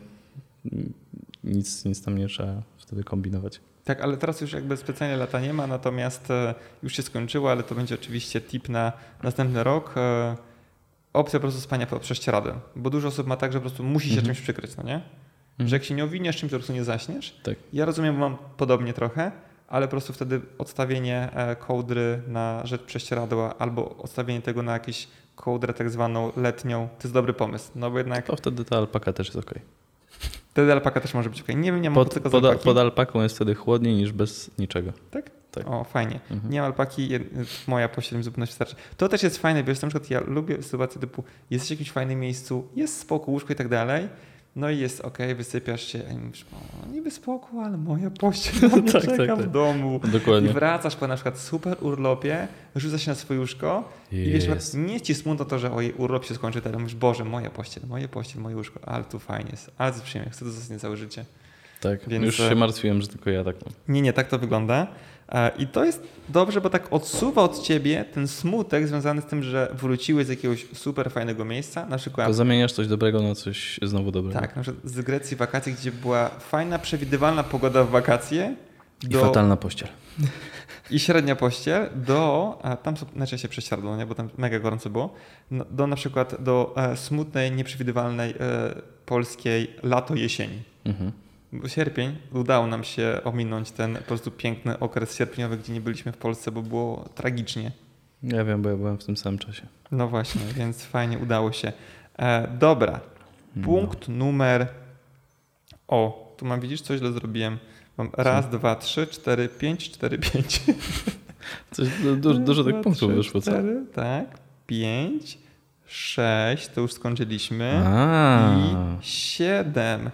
[SPEAKER 2] nic, nic tam nie trzeba wtedy kombinować.
[SPEAKER 1] Tak, ale teraz już jakby specjalnie lata nie ma, natomiast e, już się skończyło, ale to będzie oczywiście tip na następny rok. E, Opcja po prostu spania pod prześcieradłem, bo dużo osób ma tak, że po prostu musi się
[SPEAKER 2] Mhm.
[SPEAKER 1] czymś przykryć, no nie?
[SPEAKER 2] Mhm.
[SPEAKER 1] Że jak się nie owiniesz czymś, to po prostu nie zaśniesz.
[SPEAKER 2] Tak.
[SPEAKER 1] Ja rozumiem, bo mam podobnie trochę, ale po prostu wtedy odstawienie e, kołdry na rzecz prześcieradła albo odstawienie tego na jakąś kołdrę tak zwaną letnią, to jest dobry pomysł, no bo jednak
[SPEAKER 2] To wtedy ta alpaka też jest ok.
[SPEAKER 1] wtedy alpaka też może być ok. Nie wiem, nie mam
[SPEAKER 2] Pod, pod,
[SPEAKER 1] alpaki.
[SPEAKER 2] pod alpaką jest wtedy chłodniej niż bez niczego.
[SPEAKER 1] Tak?
[SPEAKER 2] Tak.
[SPEAKER 1] O, fajnie.
[SPEAKER 2] Mhm.
[SPEAKER 1] Nie mam alpaki, moja pościel mi zupełnie wystarczy. To też jest fajne, wiesz, na przykład ja lubię sytuację typu jesteś w jakimś fajnym miejscu, jest spoko, łóżko i tak dalej, no i jest ok, wysypiasz się i mówisz, o, niby spoko, ale moja pościel na mnie
[SPEAKER 2] Tak,
[SPEAKER 1] czeka
[SPEAKER 2] tak,
[SPEAKER 1] w
[SPEAKER 2] tak.
[SPEAKER 1] domu. I
[SPEAKER 2] Dokładnie.
[SPEAKER 1] wracasz po na przykład super urlopie, rzucasz się na swoje łóżko i wiesz, nie ci smutno to, że oj, urlop się skończy, teraz mówisz, Boże, moja pościel, moje pościel, moje łóżko, ale tu fajnie jest, ale to przyjemnie, chcę to zostać całe życie.
[SPEAKER 2] Tak,
[SPEAKER 1] Więc,
[SPEAKER 2] już
[SPEAKER 1] e,
[SPEAKER 2] się martwiłem, że tylko ja tak mam.
[SPEAKER 1] Nie, nie, tak to wygląda. E, I to jest dobrze, bo tak odsuwa od ciebie ten smutek związany z tym, że wróciłeś z jakiegoś super fajnego miejsca, na przykład
[SPEAKER 2] To zamieniasz coś dobrego na coś znowu dobrego.
[SPEAKER 1] tak, na przykład z Grecji wakacji, gdzie była fajna, przewidywalna pogoda w wakacje
[SPEAKER 2] I
[SPEAKER 1] do,
[SPEAKER 2] fatalna pościel.
[SPEAKER 1] i średnia pościel do, a tam są najczęściej prześcieradło, nie, bo tam mega gorąco było, no, do na przykład do e, smutnej, nieprzewidywalnej polskiej lato-jesieni.
[SPEAKER 2] Mhm.
[SPEAKER 1] Sierpień udało nam się ominąć ten po prostu piękny okres sierpniowy, gdzie nie byliśmy w Polsce, bo było tragicznie.
[SPEAKER 2] Ja wiem, bo ja byłem w tym samym czasie.
[SPEAKER 1] No właśnie, więc fajnie udało się. E, dobra, punkt numer. O, tu mam, widzisz, co źle zrobiłem. Mam raz, dwa, trzy, cztery, pięć, cztery, pięć.
[SPEAKER 2] Coś, du, du, dużo tych punktów
[SPEAKER 1] trzy,
[SPEAKER 2] wyszło, co?
[SPEAKER 1] cztery, Tak, pięć, sześć, to już skończyliśmy.
[SPEAKER 2] A,
[SPEAKER 1] I siedem.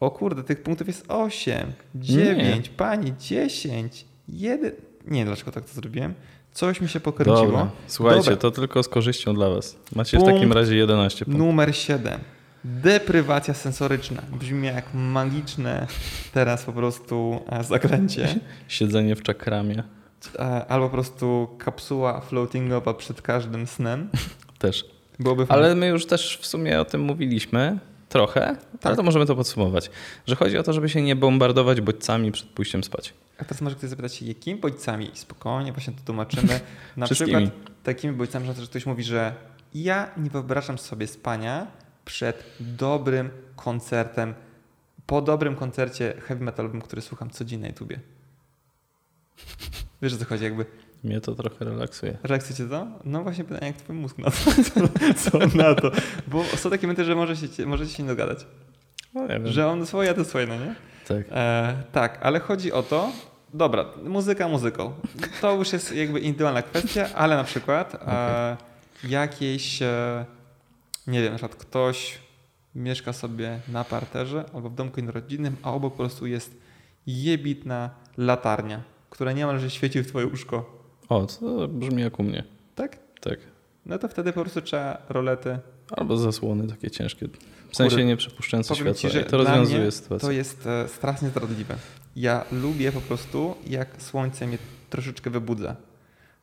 [SPEAKER 1] O kurde, tych punktów jest osiem, dziewięć, pani, dziesięć, jeden. Nie wiem, dlaczego tak to zrobiłem. Coś mi się pokręciło.
[SPEAKER 2] dobra. Słuchajcie,
[SPEAKER 1] Dobra.
[SPEAKER 2] to tylko z korzyścią dla was. Macie w
[SPEAKER 1] Punkt
[SPEAKER 2] takim razie 11 punktów.
[SPEAKER 1] Numer 7. Deprywacja sensoryczna. Brzmi jak magiczne teraz po prostu e, zakręcie.
[SPEAKER 2] Siedzenie w czakramie
[SPEAKER 1] E, Albo po prostu kapsuła floatingowa przed każdym snem.
[SPEAKER 2] też.
[SPEAKER 1] Byłoby fajnie.
[SPEAKER 2] Ale my już też w sumie o tym mówiliśmy trochę, ale
[SPEAKER 1] Tak.
[SPEAKER 2] to możemy to podsumować. Że chodzi o to, żeby się nie bombardować bodźcami przed pójściem spać.
[SPEAKER 1] A teraz może ktoś zapytać się, jakimi bodźcami? I spokojnie, właśnie to tłumaczymy. Na przykład takimi bodźcami, że ktoś mówi, że ja nie wyobrażam sobie spania przed dobrym koncertem, po dobrym koncercie heavy metalowym, który słucham codziennie na YouTubie. Wiesz o co chodzi? Jakby
[SPEAKER 2] Mnie to trochę relaksuje.
[SPEAKER 1] reakcjujecie to? No właśnie pytanie, jak twój mózg na to? Co, na to? Bo są takie momenty, że może się, możecie się nie dogadać.
[SPEAKER 2] No.
[SPEAKER 1] Że on swoje, a to swoje, no nie?
[SPEAKER 2] Tak.
[SPEAKER 1] E, tak, ale chodzi o to, dobra, muzyka muzyką. To już jest jakby indywidualna kwestia, ale na przykład e, jakieś, e, nie wiem, na przykład ktoś mieszka sobie na parterze albo w domku jednorodzinnym, a obok po prostu jest jebitna latarnia, która niemalże świeci w twoje łóżko.
[SPEAKER 2] O, to brzmi jak u mnie.
[SPEAKER 1] Tak?
[SPEAKER 2] Tak.
[SPEAKER 1] No to wtedy po prostu trzeba rolety.
[SPEAKER 2] Albo zasłony takie ciężkie. W sensie nie przepuszczające
[SPEAKER 1] ci,
[SPEAKER 2] światła.
[SPEAKER 1] że
[SPEAKER 2] I to rozwiązuje sytuację.
[SPEAKER 1] To jest e, strasznie zdradliwe. Ja lubię po prostu, jak słońce mnie troszeczkę wybudza.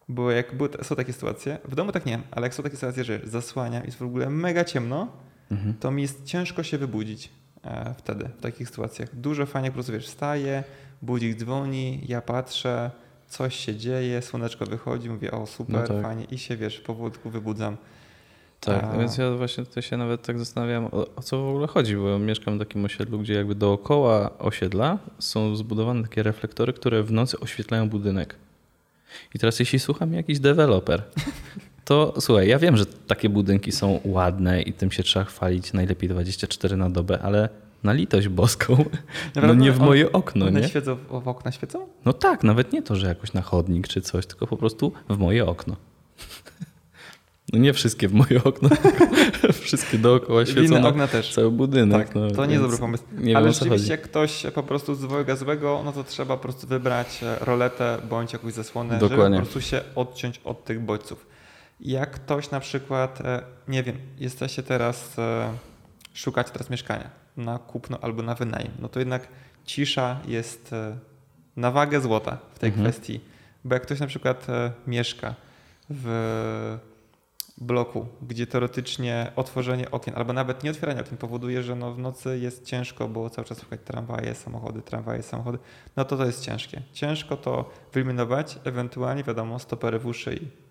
[SPEAKER 1] Bo jak były, są takie sytuacje, w domu tak nie, ale jak są takie sytuacje, że zasłaniam i jest w ogóle mega ciemno,
[SPEAKER 2] Mhm.
[SPEAKER 1] to mi jest ciężko się wybudzić e, wtedy, w takich sytuacjach. Dużo fajnie po prostu, wiesz, wstaję, budzik dzwoni, ja patrzę, coś się dzieje, słoneczko wychodzi, mówię, o super,
[SPEAKER 2] No tak.
[SPEAKER 1] fajnie i się, wiesz, powolutku wybudzam.
[SPEAKER 2] Tak,
[SPEAKER 1] A-
[SPEAKER 2] więc ja właśnie tutaj się nawet tak zastanawiam, o, o co w ogóle chodzi, bo ja mieszkam w takim osiedlu, gdzie jakby dookoła osiedla są zbudowane takie reflektory, które w nocy oświetlają budynek. I teraz jeśli słucha mnie jakiś deweloper, to słuchaj, ja wiem, że takie budynki są ładne i tym się trzeba chwalić najlepiej 24 na dobę, ale na litość boską, no nie w moje okno,
[SPEAKER 1] One
[SPEAKER 2] nie?
[SPEAKER 1] świecą, w okna świecą?
[SPEAKER 2] No tak, nawet nie to, że jakoś na chodnik czy coś, tylko po prostu w moje okno. No nie wszystkie w moje okno, wszystkie dookoła świecą
[SPEAKER 1] Inne
[SPEAKER 2] na
[SPEAKER 1] okna też.
[SPEAKER 2] cały budynek.
[SPEAKER 1] Tak,
[SPEAKER 2] no,
[SPEAKER 1] to nie jest dobry pomysł.
[SPEAKER 2] Nie wiem,
[SPEAKER 1] Ale
[SPEAKER 2] co
[SPEAKER 1] rzeczywiście, jak ktoś po prostu z zwoju gazowego, no to trzeba po prostu wybrać e, roletę bądź jakąś zasłonę, żeby
[SPEAKER 2] Dokładnie.
[SPEAKER 1] po prostu się odciąć od tych bodźców. Jak ktoś na przykład, e, nie wiem, jesteście teraz, e, szukacie teraz mieszkania na kupno albo na wynajem, no to jednak cisza jest e, na wagę złota w tej
[SPEAKER 2] Mhm.
[SPEAKER 1] kwestii. Bo jak ktoś na przykład e, mieszka w bloku, gdzie teoretycznie otworzenie okien, albo nawet nie otwieranie okien powoduje, że no w nocy jest ciężko, bo cały czas słychać tramwaje, samochody, tramwaje, samochody, no to to jest ciężkie. Ciężko to wyeliminować, ewentualnie wiadomo, stopery w uszy i...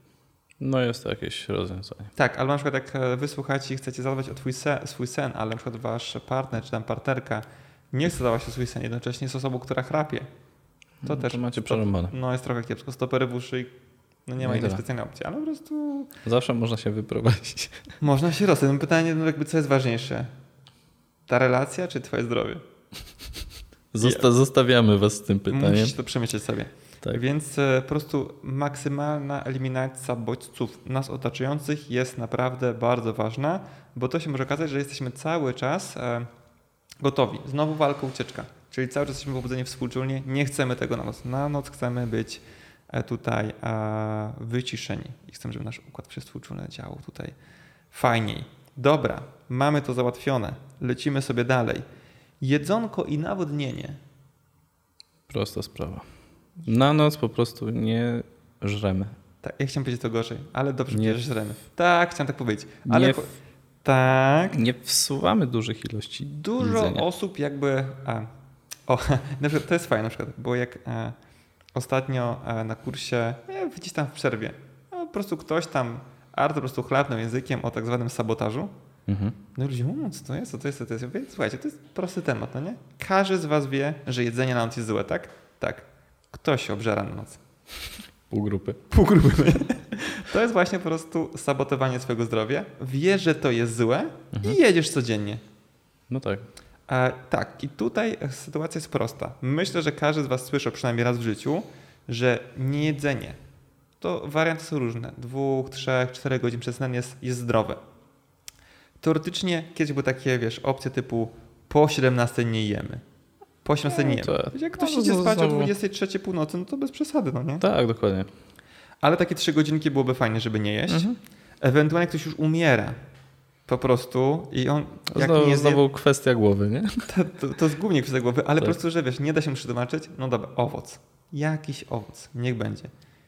[SPEAKER 2] No jest to jakieś rozwiązanie.
[SPEAKER 1] Tak, albo na przykład jak e, wy słuchacie i chcecie zadbać o twój sen, swój sen, ale na przykład wasz partner czy tam partnerka nie chce zadbać o swój sen, jednocześnie jest osobą, która chrapie. To
[SPEAKER 2] No
[SPEAKER 1] też
[SPEAKER 2] To macie przerąbane.
[SPEAKER 1] No jest trochę kiepsko, stopery w uszy i no nie ma
[SPEAKER 2] No
[SPEAKER 1] innej specjalnej opcji, ale po prostu
[SPEAKER 2] Zawsze można się wyprowadzić.
[SPEAKER 1] Można się rozstać. No pytanie, no jakby co jest ważniejsze? Ta relacja czy twoje zdrowie?
[SPEAKER 2] Zosta Zostawiamy was z tym pytaniem.
[SPEAKER 1] Musisz to przemyśleć sobie.
[SPEAKER 2] Tak.
[SPEAKER 1] Więc e, po prostu maksymalna eliminacja bodźców nas otaczających jest naprawdę bardzo ważna, bo to się może okazać, że jesteśmy cały czas e, gotowi. Znowu walka, ucieczka. Czyli cały czas jesteśmy pobudzeni współczulnie, nie chcemy tego na noc. Na noc chcemy być e, tutaj wyciszeni i chcemy, żeby nasz układ przezwółczulny działał tutaj fajniej. Dobra, mamy to załatwione. Lecimy sobie dalej. Jedzonko i nawodnienie.
[SPEAKER 2] Prosta sprawa. Na noc po prostu nie żremy.
[SPEAKER 1] Tak, ja chciałem powiedzieć to gorzej, ale dobrze,
[SPEAKER 2] Nie
[SPEAKER 1] że żremy. Tak, chciałem tak powiedzieć. Ale
[SPEAKER 2] Nie,
[SPEAKER 1] po, tak,
[SPEAKER 2] nie wsuwamy dużych ilości
[SPEAKER 1] dużo
[SPEAKER 2] jedzenia.
[SPEAKER 1] osób jakby... A, o, na przykład to jest fajne na przykład, bo jak e, ostatnio e, na kursie, e, gdzieś tam w przerwie, no, po prostu ktoś tam Art po prostu chlapnął językiem o tak zwanym sabotażu.
[SPEAKER 2] Mhm.
[SPEAKER 1] No i ludzie, mówią, co to jest, co to jest, co to jest. Ja mówię, Słuchajcie, to jest prosty temat, no nie? Każdy z was wie, że jedzenie na noc jest złe, tak? Tak. Kto się obżera na noc?
[SPEAKER 2] Pół grupy.
[SPEAKER 1] Pół grupy. To jest właśnie po prostu sabotowanie swojego zdrowia. Wiesz, że to jest złe
[SPEAKER 2] Mhm.
[SPEAKER 1] i jedziesz codziennie.
[SPEAKER 2] No tak.
[SPEAKER 1] E, tak, i tutaj sytuacja jest prosta. Myślę, że każdy z Was słyszał przynajmniej raz w życiu, że niejedzenie, to warianty są różne, dwóch, trzech, czterech godzin przed snem jest, jest zdrowe. Teoretycznie kiedyś były takie, wiesz, opcje typu po 17 nie jemy. Po 18 nie
[SPEAKER 2] No to-
[SPEAKER 1] Jak ktoś
[SPEAKER 2] no,
[SPEAKER 1] idzie spać o
[SPEAKER 2] znowu-
[SPEAKER 1] 23 północy, no to bez przesady, no nie?
[SPEAKER 2] Tak, dokładnie.
[SPEAKER 1] Ale takie trzy godzinki byłoby fajnie, żeby nie jeść.
[SPEAKER 2] Mhm.
[SPEAKER 1] Ewentualnie ktoś już umiera po prostu i on jak
[SPEAKER 2] Znowu,
[SPEAKER 1] nie
[SPEAKER 2] znowu kwestia głowy, nie?
[SPEAKER 1] to, to, to jest głównie kwestia głowy, ale
[SPEAKER 2] Tak.
[SPEAKER 1] po prostu, że wiesz, nie da się przetłumaczyć, no dobra, owoc. Jakiś owoc, niech będzie.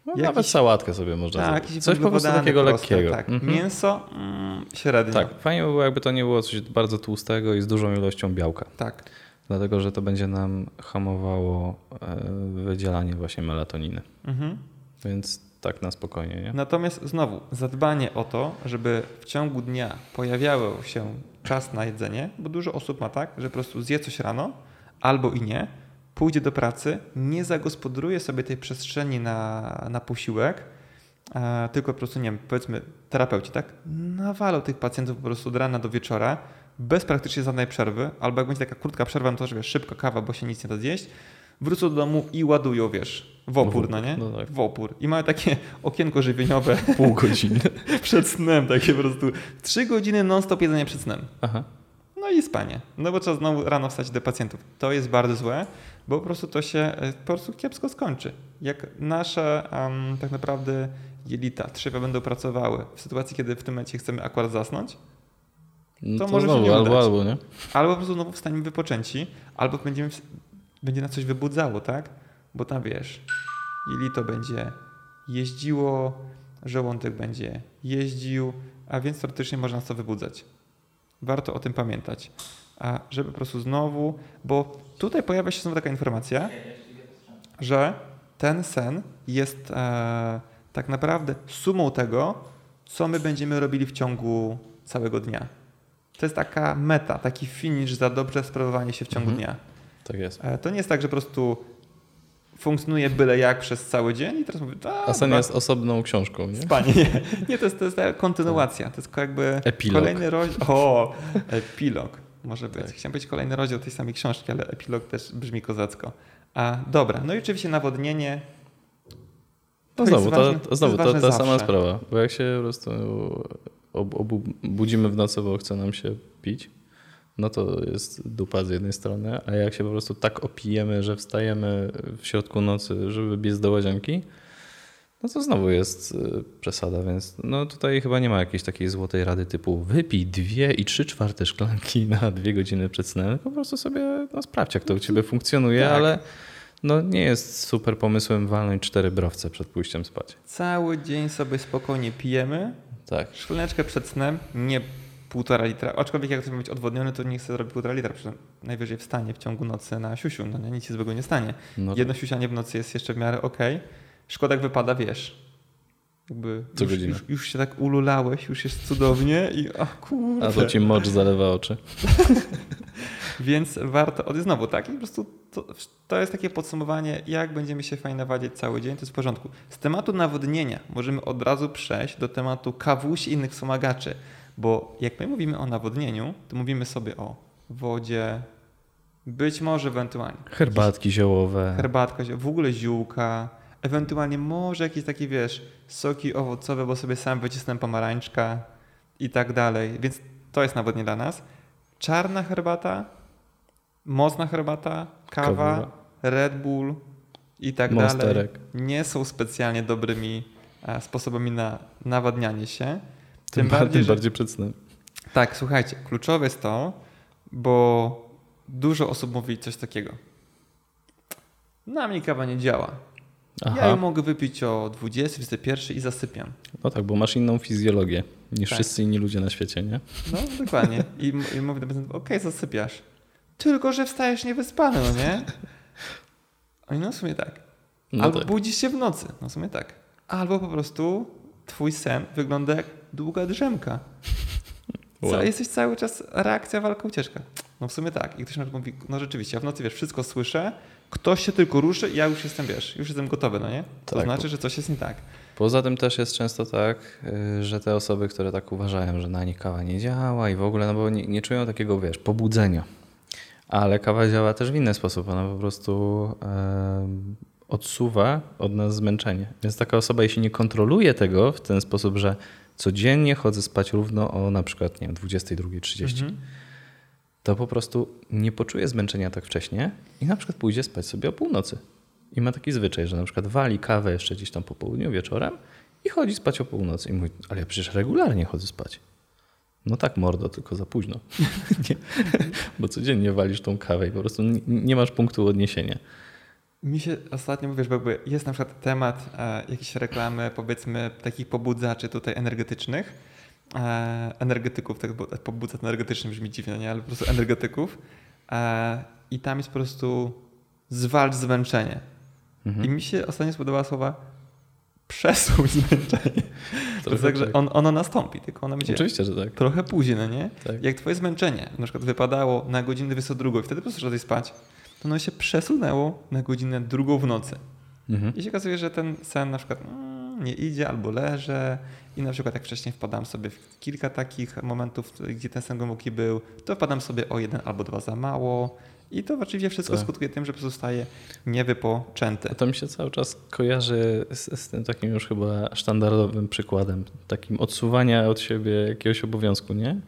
[SPEAKER 2] No,
[SPEAKER 1] Jakiś-
[SPEAKER 2] Nawet sałatkę sobie można
[SPEAKER 1] Tak,
[SPEAKER 2] zrobić. Coś po prostu takiego
[SPEAKER 1] proste,
[SPEAKER 2] lekkiego.
[SPEAKER 1] Tak.
[SPEAKER 2] Mhm.
[SPEAKER 1] Mięso mm, średnio.
[SPEAKER 2] Tak, fajnie by było, jakby to nie było coś bardzo tłustego i z dużą ilością białka.
[SPEAKER 1] tak.
[SPEAKER 2] Dlatego, że to będzie nam hamowało e, wydzielanie właśnie melatoniny.
[SPEAKER 1] Mhm.
[SPEAKER 2] Więc tak na spokojnie, nie?
[SPEAKER 1] Natomiast znowu, zadbanie o to, żeby w ciągu dnia pojawiało się czas na jedzenie, bo dużo osób ma tak, że po prostu zje coś rano albo i nie, pójdzie do pracy, nie zagospodaruje sobie tej przestrzeni na, na posiłek, e, tylko po prostu, nie wiem, powiedzmy terapeuci, tak, nawalą tych pacjentów po prostu od rana do wieczora, bez praktycznie żadnej przerwy, albo jak będzie taka krótka przerwa, no to że wiesz, szybko kawa, bo się nic nie da zjeść, wrócą do domu i ładują, wiesz, w opór, no nie?
[SPEAKER 2] No tak.
[SPEAKER 1] W opór. I mają takie okienko żywieniowe
[SPEAKER 2] Pół godziny.
[SPEAKER 1] przed snem, takie po prostu trzy godziny non-stop jedzenie przed snem.
[SPEAKER 2] Aha.
[SPEAKER 1] No i spanie. No bo trzeba znowu rano wstać do pacjentów. To jest bardzo złe, bo po prostu to się e, po prostu kiepsko skończy. Jak nasze em, tak naprawdę jelita, trzewia będą pracowały w sytuacji, kiedy w tym momencie chcemy akurat zasnąć,
[SPEAKER 2] No
[SPEAKER 1] To
[SPEAKER 2] to,
[SPEAKER 1] może się
[SPEAKER 2] znowu
[SPEAKER 1] nie
[SPEAKER 2] albo,
[SPEAKER 1] udać.
[SPEAKER 2] albo, nie?
[SPEAKER 1] albo po prostu znowu wstaniemy wypoczęci, albo będziemy, będzie nas coś wybudzało, tak? Bo tam wiesz, jelito będzie jeździło, żołądek będzie jeździł, a więc teoretycznie może nas to wybudzać. Warto o tym pamiętać. A żeby po prostu znowu, bo tutaj pojawia się znowu taka informacja, że ten sen jest e, tak naprawdę sumą tego, co my będziemy robili w ciągu całego dnia. To jest taka meta, taki finish za dobrze sprawowanie się w ciągu
[SPEAKER 2] Mhm.
[SPEAKER 1] dnia.
[SPEAKER 2] Tak jest.
[SPEAKER 1] E, To nie jest tak, że po prostu funkcjonuje byle jak przez cały dzień i teraz mówię,
[SPEAKER 2] A sen jest osobną książką, nie?
[SPEAKER 1] Spanie, nie. To jest, to jest kontynuacja. To jest jakby
[SPEAKER 2] Epilog.
[SPEAKER 1] kolejny rozdział. O, epilog. Może być.
[SPEAKER 2] Tak.
[SPEAKER 1] Chciałem być kolejny rozdział tej samej książki, ale epilog też brzmi kozacko. A dobra, no i oczywiście nawodnienie.
[SPEAKER 2] No
[SPEAKER 1] To
[SPEAKER 2] znowu, to, to znowu
[SPEAKER 1] to
[SPEAKER 2] ta, sama sprawa. Bo jak się po prostu obu, budzimy w nocy, bo chce nam się pić, no to jest dupa z jednej strony, a jak się po prostu tak opijemy, że wstajemy w środku nocy, żeby biec do łazienki, no to znowu jest y, przesada, więc no tutaj chyba nie ma jakiejś takiej złotej rady typu wypij dwie i trzy czwarte szklanki na dwie godziny przed snem. Po prostu sobie no, sprawdź, jak to u ciebie funkcjonuje,
[SPEAKER 1] tak.
[SPEAKER 2] ale no, nie jest super pomysłem walnąć cztery browce przed pójściem spać.
[SPEAKER 1] Cały dzień sobie spokojnie pijemy.
[SPEAKER 2] Tak.
[SPEAKER 1] Szklaneczkę przed snem, nie półtora litra. Aczkolwiek jak ma być odwodniony, to nie chce zrobić półtora litra. Przecież najwyżej wstanie w ciągu nocy na siusiu. No nie, nic się złego nie stanie.
[SPEAKER 2] No,
[SPEAKER 1] Jedno siusianie w nocy jest jeszcze w miarę okej. Szkoda jak wypada, wiesz. Jakby
[SPEAKER 2] Co
[SPEAKER 1] już,
[SPEAKER 2] godzinę.
[SPEAKER 1] już, już się tak ululałeś, już jest cudownie i o kurde.
[SPEAKER 2] a to ci mocz zalewa oczy.
[SPEAKER 1] Więc warto, od znowu tak, i po prostu to, to jest takie podsumowanie, jak będziemy się fajnie nawadniać cały dzień, to jest w porządku. Z tematu nawodnienia możemy od razu przejść do tematu kawusi i innych wspomagaczy, bo jak my mówimy o nawodnieniu, to mówimy sobie o wodzie, być może ewentualnie
[SPEAKER 2] Herbatki ziołowe.
[SPEAKER 1] herbatka, w ogóle ziółka, ewentualnie może jakieś takie, wiesz, soki owocowe, bo sobie sam wycisnę pomarańczka i tak dalej. Więc to jest nawodnie dla nas. Czarna herbata, mocna herbata, kawa,
[SPEAKER 2] Kawa.
[SPEAKER 1] Red Bull i tak dalej
[SPEAKER 2] Monsterek.
[SPEAKER 1] nie są specjalnie dobrymi e, sposobami na nawadnianie się.
[SPEAKER 2] Tym, bardziej, tym
[SPEAKER 1] że-
[SPEAKER 2] bardziej przed snem.
[SPEAKER 1] tak, słuchajcie, kluczowe jest to, bo dużo osób mówi coś takiego. Na mnie kawa nie działa. Ja ją
[SPEAKER 2] Aha.
[SPEAKER 1] mogę wypić o 20, 21 i zasypiam.
[SPEAKER 2] No tak, bo masz inną fizjologię niż
[SPEAKER 1] Tak.
[SPEAKER 2] wszyscy inni ludzie na świecie, nie?
[SPEAKER 1] No, dokładnie. I, i mówię okej, zasypiasz. Tylko, że wstajesz niewyspany, no nie? Oni, no w sumie tak.
[SPEAKER 2] No
[SPEAKER 1] Albo
[SPEAKER 2] tak.
[SPEAKER 1] budzisz się w nocy, no w sumie tak. Albo po prostu twój sen wygląda jak długa drzemka. Co,
[SPEAKER 2] Wow.
[SPEAKER 1] Jesteś cały czas reakcja, walka, ucieczka. No w sumie tak. I ktoś na mówi, no rzeczywiście, ja w nocy wiesz, wszystko słyszę, ktoś się tylko ruszy i ja już jestem, wiesz, już jestem gotowy, no nie? To
[SPEAKER 2] Tak.
[SPEAKER 1] znaczy, że coś jest nie tak.
[SPEAKER 2] Poza tym też jest często tak, y, że te osoby, które tak uważają, że na nich kawa nie działa i w ogóle, no bo nie, nie czują takiego, wiesz, pobudzenia. Ale kawa działa też w inny sposób. Ona po prostu odsuwa od nas zmęczenie. Więc taka osoba, jeśli nie kontroluje tego w ten sposób, że codziennie chodzę spać równo o na przykład nie wiem, 22.30, mhm. to po prostu nie poczuje zmęczenia tak wcześnie i na przykład pójdzie spać sobie o północy. I ma taki zwyczaj, że na przykład wali kawę jeszcze gdzieś tam po południu, wieczorem i chodzi spać o północy. I mówi, ale ja przecież regularnie chodzę spać. No tak, mordo, tylko za późno. Bo codziennie walisz tą kawę i po prostu nie, nie masz punktu odniesienia.
[SPEAKER 1] Mi się ostatnio mówisz, bo jest na przykład temat e, jakiejś reklamy, powiedzmy, takich pobudzaczy tutaj energetycznych, e, energetyków, tak pobudzacz energetyczny brzmi dziwnie, nie? ale po prostu energetyków. E, I tam jest po prostu zwalcz zmęczenie. Mhm. I mi się ostatnio spodobała słowa przesuń zmęczenie. To jest tak, że on, ono nastąpi, tylko ono będzie
[SPEAKER 2] Oczywiście, że tak.
[SPEAKER 1] trochę później, no nie? Tak. Jak twoje zmęczenie na przykład wypadało na godzinę 22 i wtedy po prostu szedłeś spać, to ono się przesunęło na godzinę drugą w nocy. Mhm. I się okazuje, że ten sen na przykład mm, nie idzie albo leży i na przykład jak wcześniej wpadam sobie w kilka takich momentów, gdzie ten sen głęboki był, to wpadam sobie o jeden albo dwa za mało i to oczywiście wszystko tak. skutkuje tym, że pozostaje niewypoczęty.
[SPEAKER 2] A to mi się cały czas kojarzy z, z, tym takim już chyba sztandarowym przykładem, takim odsuwania od siebie jakiegoś obowiązku, nie?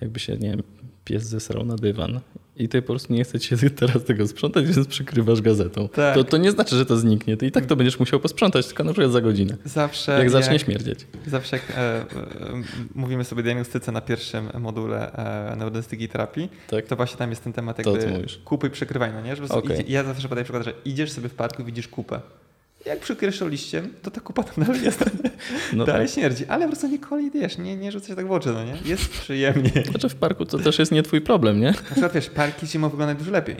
[SPEAKER 2] Jakby się, nie wiem, pies zesrał na dywan i ty po prostu nie chcesz się teraz tego sprzątać, więc przykrywasz gazetą. Tak. To, to nie znaczy, że to zniknie. Ty i tak to będziesz musiał posprzątać, tylko na przykład za godzinę.
[SPEAKER 1] Zawsze.
[SPEAKER 2] Jak zacznie jak, śmierdzieć.
[SPEAKER 1] Zawsze jak e, e, mówimy sobie diagnostyce na pierwszym module e, neurodiagnostyki i terapii, tak. to właśnie tam jest ten temat jakby to, kupy i przekrywaj, no nie? Że okay. idzie, ja zawsze podaję przykład, że idziesz sobie w parku i widzisz kupę. Jak przykrysz liściem, to ta kupa tam dalej jest. No dalej tak. śmierdzi, ale po prostu nie kolidujesz, nie, nie rzucaj się tak w oczy, no nie? Jest przyjemnie.
[SPEAKER 2] Znaczy w parku to też jest nie twój problem, nie? Na
[SPEAKER 1] przykład wiesz, parki zimą wyglądają dużo lepiej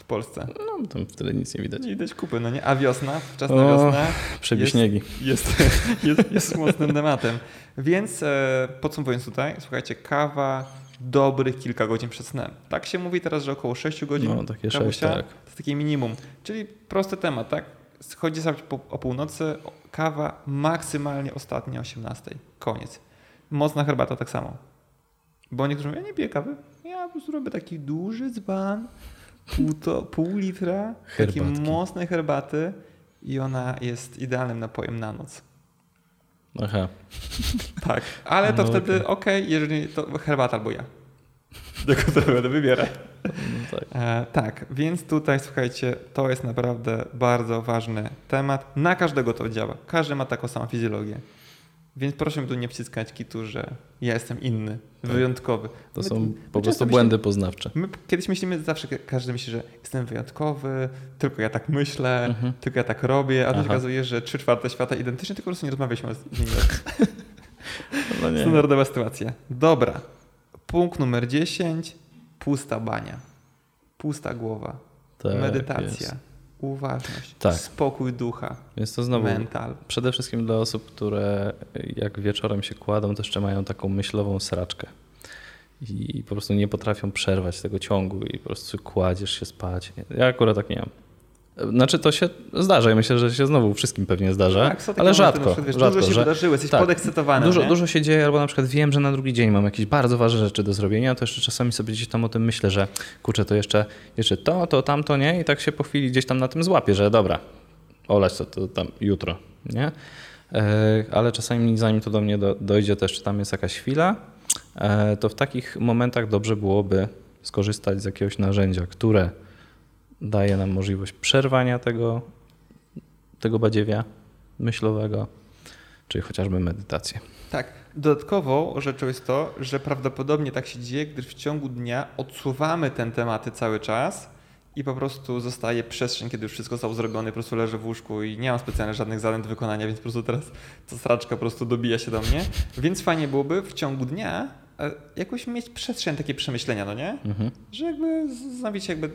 [SPEAKER 1] w Polsce.
[SPEAKER 2] No tam wtedy nic nie widać.
[SPEAKER 1] Nie widać kupy, no nie? A wiosna, wczesna o, wiosna.
[SPEAKER 2] Przebiśniegi.
[SPEAKER 1] Jest, jest, jest, jest mocnym tematem. Więc e, podsumowując tutaj, słuchajcie, kawa dobrych kilka godzin przed snem. Tak się mówi teraz, że około 6 godzin.
[SPEAKER 2] No, takie 6, tak. To
[SPEAKER 1] jest takie minimum. Czyli prosty temat, tak? Chodzi sobie o północy, kawa maksymalnie ostatnia 18. Koniec. Mocna herbata tak samo. Bo niektórzy mówią, ja nie piję kawy. Ja po prostu robię taki duży dzban, pół, to, pół litra takiej mocnej herbaty i ona jest idealnym napojem na noc.
[SPEAKER 2] Aha.
[SPEAKER 1] Tak, ale to no, wtedy okej, okay, jeżeli to herbata albo ja. Tylko to będę wybierać. No tak. E, tak, więc tutaj słuchajcie, to jest naprawdę bardzo ważny temat. Na każdego to działa. Każdy ma taką samą fizjologię. Więc proszę mi tu nie wciskać kitu, że ja jestem inny, tak. wyjątkowy.
[SPEAKER 2] To my, są po prostu błędy poznawcze.
[SPEAKER 1] My kiedyś myślimy, zawsze każdy myśli, że jestem wyjątkowy, tylko ja tak myślę, mhm. tylko ja tak robię, a to się okazuje, że trzy czwarte świata identycznie, tylko po prostu nie rozmawialiśmy z nimi. no nie. Standardowa sytuacja. Dobra, Punkt numer 10. Pusta bania. Pusta głowa. Tak, medytacja. Jest. Uważność. Tak. Spokój ducha.
[SPEAKER 2] Więc to znowu mental. przede wszystkim dla osób, które jak wieczorem się kładą, to jeszcze mają taką myślową sraczkę. I po prostu nie potrafią przerwać tego ciągu i po prostu kładziesz się spać. Ja akurat tak nie mam. Znaczy to się zdarza i myślę, że się znowu wszystkim pewnie zdarza, tak, ale rzadko. Przykład, wiesz,
[SPEAKER 1] rzadko
[SPEAKER 2] dużo
[SPEAKER 1] się że, wydarzyło, jesteś tak, podekscytowany.
[SPEAKER 2] Dużo, dużo się dzieje, albo na przykład wiem, że na drugi dzień mam jakieś bardzo ważne rzeczy do zrobienia, to jeszcze czasami sobie gdzieś tam o tym myślę, że kurczę, to jeszcze, jeszcze to, to, tamto, nie? I tak się po chwili gdzieś tam na tym złapię, że dobra, olać to, to tam jutro, nie? E, ale czasami zanim to do mnie do, dojdzie też, czy tam jest jakaś chwila, e, to w takich momentach dobrze byłoby skorzystać z jakiegoś narzędzia, które daje nam możliwość przerwania tego, tego badziewia myślowego, czyli chociażby medytację.
[SPEAKER 1] Tak. Dodatkową rzeczą jest to, że prawdopodobnie tak się dzieje, gdyż w ciągu dnia odsuwamy ten tematy cały czas i po prostu zostaje przestrzeń, kiedy już wszystko zostało zrobione, po prostu leżę w łóżku i nie mam specjalnie żadnych zadań do wykonania, więc po prostu teraz ta straczka po prostu dobija się do mnie. Więc fajnie byłoby w ciągu dnia jakoś mieć przestrzeń takie przemyślenia, no nie? Mhm. Że jakby zastanowić się jakby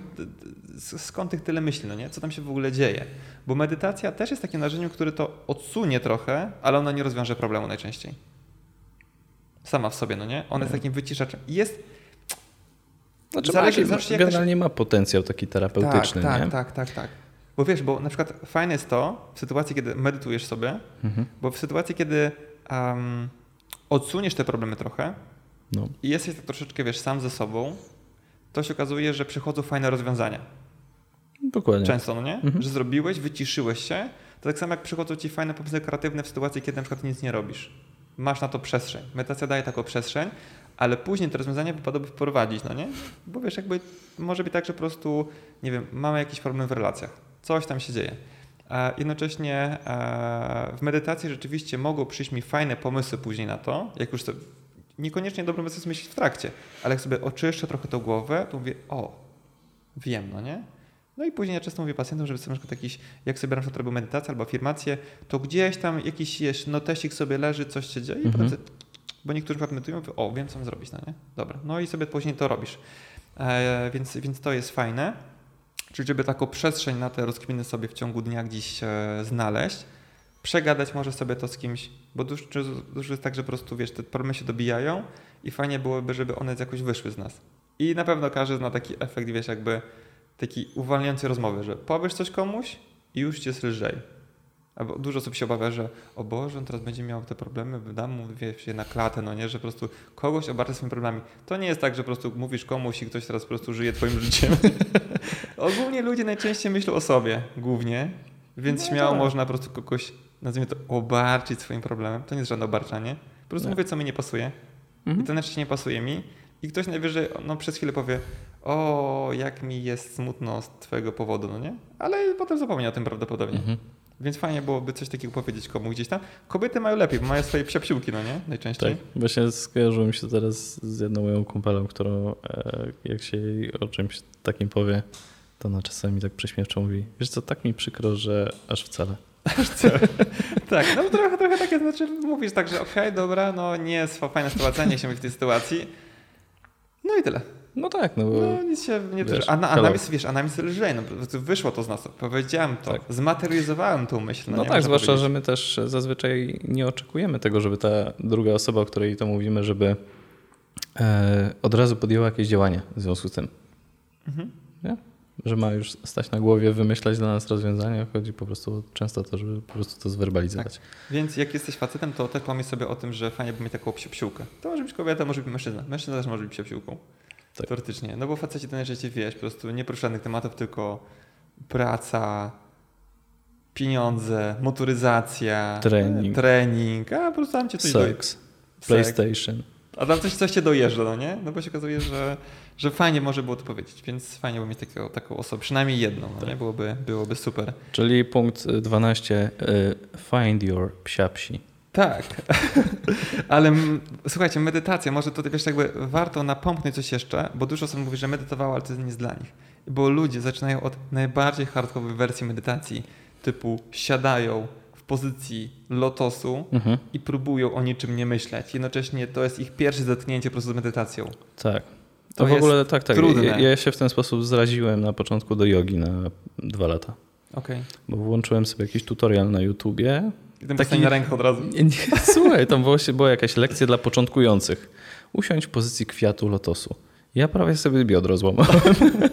[SPEAKER 1] skąd tych tyle myśli, no nie? Co tam się w ogóle dzieje? Bo medytacja też jest takim narzędziem, które to odsunie trochę, ale ona nie rozwiąże problemu najczęściej. Sama w sobie, no nie? Ona jest mhm. takim wyciszaczem. Jest...
[SPEAKER 2] Znaczy, zależy, zależy generalnie ma potencjał taki terapeutyczny,
[SPEAKER 1] tak,
[SPEAKER 2] nie?
[SPEAKER 1] Tak, tak, tak, tak. Bo wiesz, bo na przykład fajne jest to w sytuacji, kiedy medytujesz sobie, mhm. bo w sytuacji, kiedy um, odsuniesz te problemy trochę, no. i jesteś tak troszeczkę, wiesz, sam ze sobą, to się okazuje, że przychodzą fajne rozwiązania.
[SPEAKER 2] Dokładnie.
[SPEAKER 1] Często, no nie? Mhm. Że zrobiłeś, wyciszyłeś się. To tak samo jak przychodzą ci fajne pomysły kreatywne w sytuacji, kiedy na przykład nic nie robisz. Masz na to przestrzeń. Medytacja daje taką przestrzeń, ale później te rozwiązania wypadałoby wprowadzić, no nie? Bo wiesz, jakby może być tak, że po prostu, nie wiem, mamy jakiś problem w relacjach. Coś tam się dzieje. A jednocześnie e, w medytacji rzeczywiście mogą przyjść mi fajne pomysły później na to, jak już niekoniecznie dobrym jest myśleć w trakcie, ale jak sobie oczyszczę trochę tą głowę, to mówię, o, wiem, no nie? No i później ja często mówię pacjentom, żeby sobie na przykład jakiś, jak sobie na przykład robią medytację albo afirmację, to gdzieś tam jakiś jest notesik sobie leży, coś się dzieje, mhm. potem, bo niektórzy medytują, mówią, o, wiem co mam zrobić, no nie? Dobra, no i sobie później to robisz. E, więc, więc to jest fajne. Czyli żeby taką przestrzeń na te rozkminy sobie w ciągu dnia gdzieś e, znaleźć, przegadać może sobie to z kimś, bo dużo, dużo jest tak, że po prostu wiesz, te problemy się dobijają i fajnie byłoby, żeby one jakoś wyszły z nas. I na pewno każdy zna taki efekt, wiesz, jakby taki uwalniający rozmowy, że powiesz coś komuś i już cię jest lżej. Albo dużo osób się obawia, że o Boże, on teraz będzie miał te problemy, dam mu wiesz, na klatę, no nie, że po prostu kogoś obarcza swoimi problemami. To nie jest tak, że po prostu mówisz komuś i ktoś teraz po prostu żyje twoim życiem. Ogólnie ludzie najczęściej myślą o sobie, głównie, więc no śmiało tak. można po prostu kogoś, nazwijmy to, obarczyć swoim problemem. To nie jest żadne obarczanie. Po prostu mówię, co mi nie pasuje mhm. i to najczęściej nie pasuje mi i ktoś najwyżej no, przez chwilę powie, o, jak mi jest smutno z twojego powodu, no nie? Ale potem zapomni o tym prawdopodobnie. Mhm. Więc fajnie byłoby coś takiego powiedzieć komuś gdzieś tam. Kobiety mają lepiej, bo mają swoje psiapsiłki, no nie? Najczęściej.
[SPEAKER 2] Tak, właśnie skojarzyło mi się teraz z jedną moją kumpelą, którą e, jak się jej o czymś takim powie, to ona czasami tak prześmiewczo mówi, wiesz co, tak mi przykro, że aż wcale.
[SPEAKER 1] tak, no trochę, trochę takie, znaczy mówisz tak, że okej, okay, dobra, no nie jest fajna sytuacja, nie się w tej sytuacji. No i tyle.
[SPEAKER 2] No tak, no bo...
[SPEAKER 1] No nic się nie wiesz, a, na, a nam jest, wiesz, a nam jest lżej, no, wyszło to z nas, powiedziałem to, tak. zmaterializowałem tą myśl.
[SPEAKER 2] No, no tak, zwłaszcza, że my też zazwyczaj nie oczekujemy tego, żeby ta druga osoba, o której to mówimy, żeby e, od razu podjęła jakieś działanie w związku z tym. Mhm. Nie? Że ma już stać na głowie, wymyślać dla nas rozwiązania. Chodzi po prostu często o to, żeby po prostu to zwerbalizować. Tak.
[SPEAKER 1] Więc jak jesteś facetem, to też pomyśl sobie o tym, że fajnie by mieć taką psiupsiłkę. To może być kobieta, może być mężczyzna. Mężczyzna też może być psiupsiłką. Tak. Teoretycznie. No bo faceci to najczęściej wiesz, po prostu nie poruszanych tematów, tylko praca, pieniądze, motoryzacja,
[SPEAKER 2] trening,
[SPEAKER 1] trening a po prostu tam cię coś
[SPEAKER 2] Seks, PlayStation.
[SPEAKER 1] A tam coś, coś cię dojeżdża, no nie? No bo się okazuje, że, że fajnie może było to powiedzieć, więc fajnie było mieć taką, taką osobę, przynajmniej jedną, no tak. nie? Byłoby, byłoby super.
[SPEAKER 2] Czyli punkt 12, y, find your psiapsi.
[SPEAKER 1] Tak, ale słuchajcie, medytacja, może to wiesz, jakby warto napomknąć coś jeszcze, bo dużo osób mówi, że medytowało, ale to nie jest dla nich. Bo ludzie zaczynają od najbardziej hardkorowej wersji medytacji, typu siadają pozycji lotosu mhm. i próbują o niczym nie myśleć. Jednocześnie to jest ich pierwsze zetknięcie po prostu z medytacją.
[SPEAKER 2] Tak. To, to w ogóle tak, tak. Trudne. Ja, ja się w ten sposób zraziłem na początku do jogi na dwa lata.
[SPEAKER 1] Okay.
[SPEAKER 2] Bo włączyłem sobie jakiś tutorial na YouTubie
[SPEAKER 1] i ten taki na rękę od razu.
[SPEAKER 2] Nie, nie, słuchaj, tam właśnie była jakaś lekcja dla początkujących. Usiądź w pozycji kwiatu lotosu. Ja prawie sobie biodro złamałem.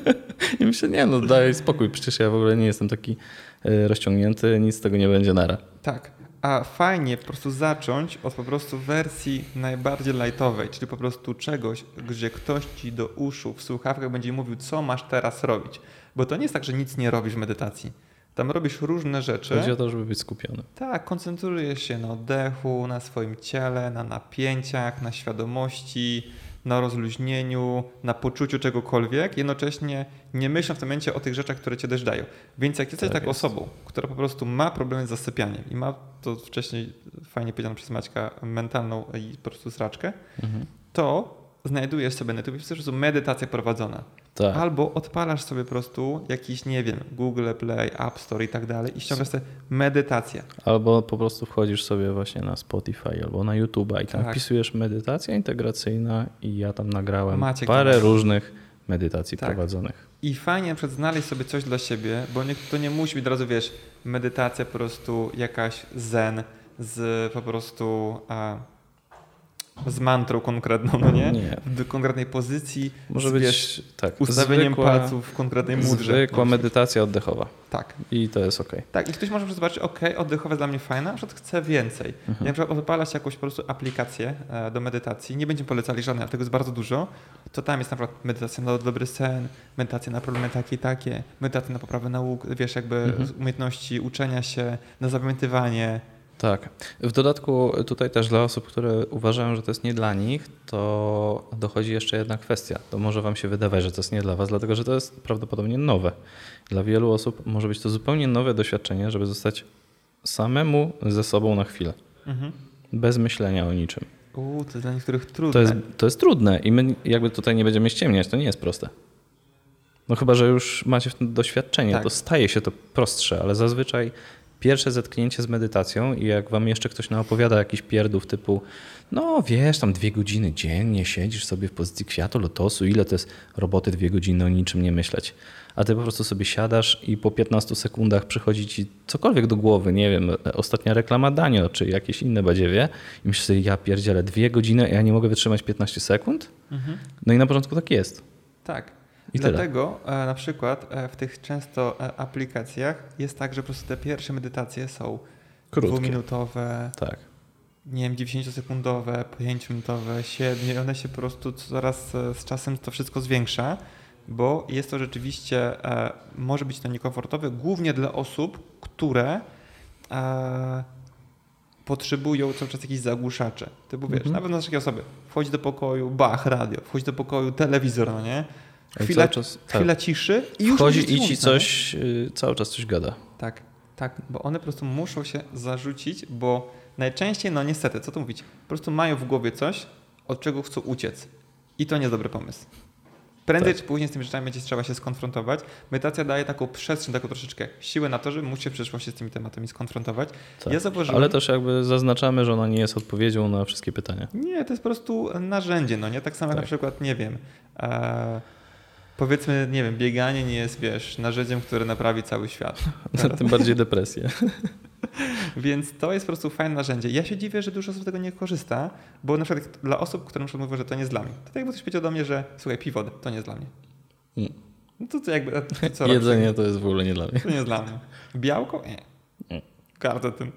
[SPEAKER 2] I myślę, nie no, daj spokój, przecież ja w ogóle nie jestem taki e, rozciągnięty, nic z tego nie będzie nara.
[SPEAKER 1] Tak, a fajnie po prostu zacząć od po prostu wersji najbardziej lightowej, czyli po prostu czegoś, gdzie ktoś ci do uszu w słuchawkach będzie mówił, co masz teraz robić. Bo to nie jest tak, że nic nie robisz w medytacji tam robisz różne rzeczy.
[SPEAKER 2] Chodzi o to, żeby być skupiony.
[SPEAKER 1] Tak, koncentrujesz się na oddechu, na swoim ciele, na napięciach, na świadomości, na rozluźnieniu, na poczuciu czegokolwiek, jednocześnie nie myślą w tym momencie o tych rzeczach, które cię też dają. Więc jak jesteś tak taką jest. osobą, która po prostu ma problemy z zasypianiem i ma to wcześniej fajnie powiedziane przez Maćka mentalną i po prostu sraczkę, mhm. to znajdujesz sobie na YouTube po prostu medytacja prowadzona. Tak. Albo odpalasz sobie po prostu jakiś, nie wiem, Google Play, App Store i tak dalej i ściągasz sobie medytację.
[SPEAKER 2] Albo po prostu wchodzisz sobie właśnie na Spotify albo na YouTube i tam tak. wpisujesz medytacja integracyjna i ja tam nagrałem Maciek parę różnych medytacji tak. prowadzonych.
[SPEAKER 1] I fajnie przed znaleźć sobie coś dla siebie, bo nie, to nie musi być od razu, wiesz, medytacja po prostu jakaś zen z po prostu... A, z mantrą konkretną, no nie?
[SPEAKER 2] Nie.
[SPEAKER 1] W konkretnej pozycji,
[SPEAKER 2] Może
[SPEAKER 1] z,
[SPEAKER 2] być tak,
[SPEAKER 1] ustawieniem
[SPEAKER 2] zwykła,
[SPEAKER 1] palców w konkretnej mudrze.
[SPEAKER 2] zwykła medytacja oddechowa
[SPEAKER 1] Tak.
[SPEAKER 2] i to jest ok.
[SPEAKER 1] Tak, i ktoś może zobaczyć, ok, oddechowe jest dla mnie fajne, na przykład chcę więcej.
[SPEAKER 2] Mhm.
[SPEAKER 1] Jak na przykład odpalasz jakąś po prostu aplikację e, do medytacji, nie będziemy polecali żadnej, ale tego jest bardzo dużo, to tam jest na przykład medytacja na dobry sen, medytacja na problemy takie i takie, medytacja na poprawę nauk, wiesz, jakby
[SPEAKER 2] Mhm.
[SPEAKER 1] umiejętności uczenia się, na zapamiętywanie.
[SPEAKER 2] Tak. W dodatku tutaj też dla osób, które uważają, że to jest nie dla nich, to dochodzi jeszcze jedna kwestia. To może wam się wydawać, że to jest nie dla was, dlatego że to jest prawdopodobnie nowe. Dla wielu osób może być to zupełnie nowe doświadczenie, żeby zostać samemu ze sobą na chwilę,
[SPEAKER 1] Mhm.
[SPEAKER 2] bez myślenia o niczym.
[SPEAKER 1] Uuu, to jest dla niektórych trudne.
[SPEAKER 2] To jest, to jest trudne i my jakby tutaj nie będziemy ściemniać, to nie jest proste. No chyba, że już macie w tym doświadczenie,
[SPEAKER 1] Tak.
[SPEAKER 2] to staje się to prostsze, ale zazwyczaj pierwsze zetknięcie z medytacją i jak wam jeszcze ktoś naopowiada jakiś pierdów typu no wiesz, tam dwie godziny dziennie siedzisz sobie w pozycji kwiatu, lotosu, ile to jest roboty dwie godziny o niczym nie myśleć. A ty po prostu sobie siadasz i po 15 sekundach przychodzi ci cokolwiek do głowy, nie wiem, ostatnia reklama Danio czy jakieś inne badziewie i myślisz sobie, ja pierdzielę, dwie godziny, a ja nie mogę wytrzymać 15 sekund?
[SPEAKER 1] Mhm.
[SPEAKER 2] No i na początku tak jest.
[SPEAKER 1] Tak.
[SPEAKER 2] I tyle.
[SPEAKER 1] Dlatego e, na przykład e, w tych często e, aplikacjach jest tak, że po prostu te pierwsze medytacje są
[SPEAKER 2] Krótkie.
[SPEAKER 1] dwuminutowe,
[SPEAKER 2] Tak.
[SPEAKER 1] nie wiem, 90-sekundowe, 5-minutowe, 7 i one się po prostu coraz e, z czasem to wszystko zwiększa, bo jest to rzeczywiście, może być to niekomfortowe, głównie dla osób, które potrzebują cały czas jakichś zagłuszaczy. Typu wiesz,
[SPEAKER 2] Mhm.
[SPEAKER 1] na pewno są takie osoby, wchodzi do pokoju, bach, radio, wchodzi do pokoju, telewizor, no nie? Chwila,
[SPEAKER 2] czas- tak.
[SPEAKER 1] chwila ciszy i już
[SPEAKER 2] Wchodzi i ci
[SPEAKER 1] no nie?
[SPEAKER 2] coś, y, cały czas coś gada.
[SPEAKER 1] Tak, tak, bo one po prostu muszą się zarzucić, bo najczęściej, no niestety, co tu mówić, po prostu mają w głowie coś, od czego chcą uciec. I to nie jest dobry pomysł. Prędzej
[SPEAKER 2] Tak.
[SPEAKER 1] czy później z tymi rzeczami będzie trzeba się skonfrontować. Medytacja daje taką przestrzeń, taką troszeczkę siłę na to, że musi się w przyszłości z tymi tematami skonfrontować.
[SPEAKER 2] Tak.
[SPEAKER 1] Ja zauważyłem...
[SPEAKER 2] Ale też jakby zaznaczamy, że ona nie jest odpowiedzią na wszystkie pytania.
[SPEAKER 1] Nie, to jest po prostu narzędzie, no nie? Tak samo jak
[SPEAKER 2] Tak.
[SPEAKER 1] na przykład, nie wiem, e, powiedzmy, nie wiem, bieganie nie jest, wiesz, narzędziem, które naprawi cały świat.
[SPEAKER 2] Tym bardziej depresję.
[SPEAKER 1] Więc to jest po prostu fajne narzędzie. Ja się dziwię, że dużo osób z tego nie korzysta, bo na przykład dla osób, które na przykład mówią, że to nie jest dla mnie, to tak jakby ktoś powiedział do mnie, że słuchaj, pij wodę, to nie jest dla mnie.
[SPEAKER 2] Mm.
[SPEAKER 1] No to co jakby, ty co robisz?
[SPEAKER 2] Jedzenie to jest w ogóle nie dla mnie.
[SPEAKER 1] To nie jest dla mnie. Białko? Nie.
[SPEAKER 2] Nie.
[SPEAKER 1] Tym.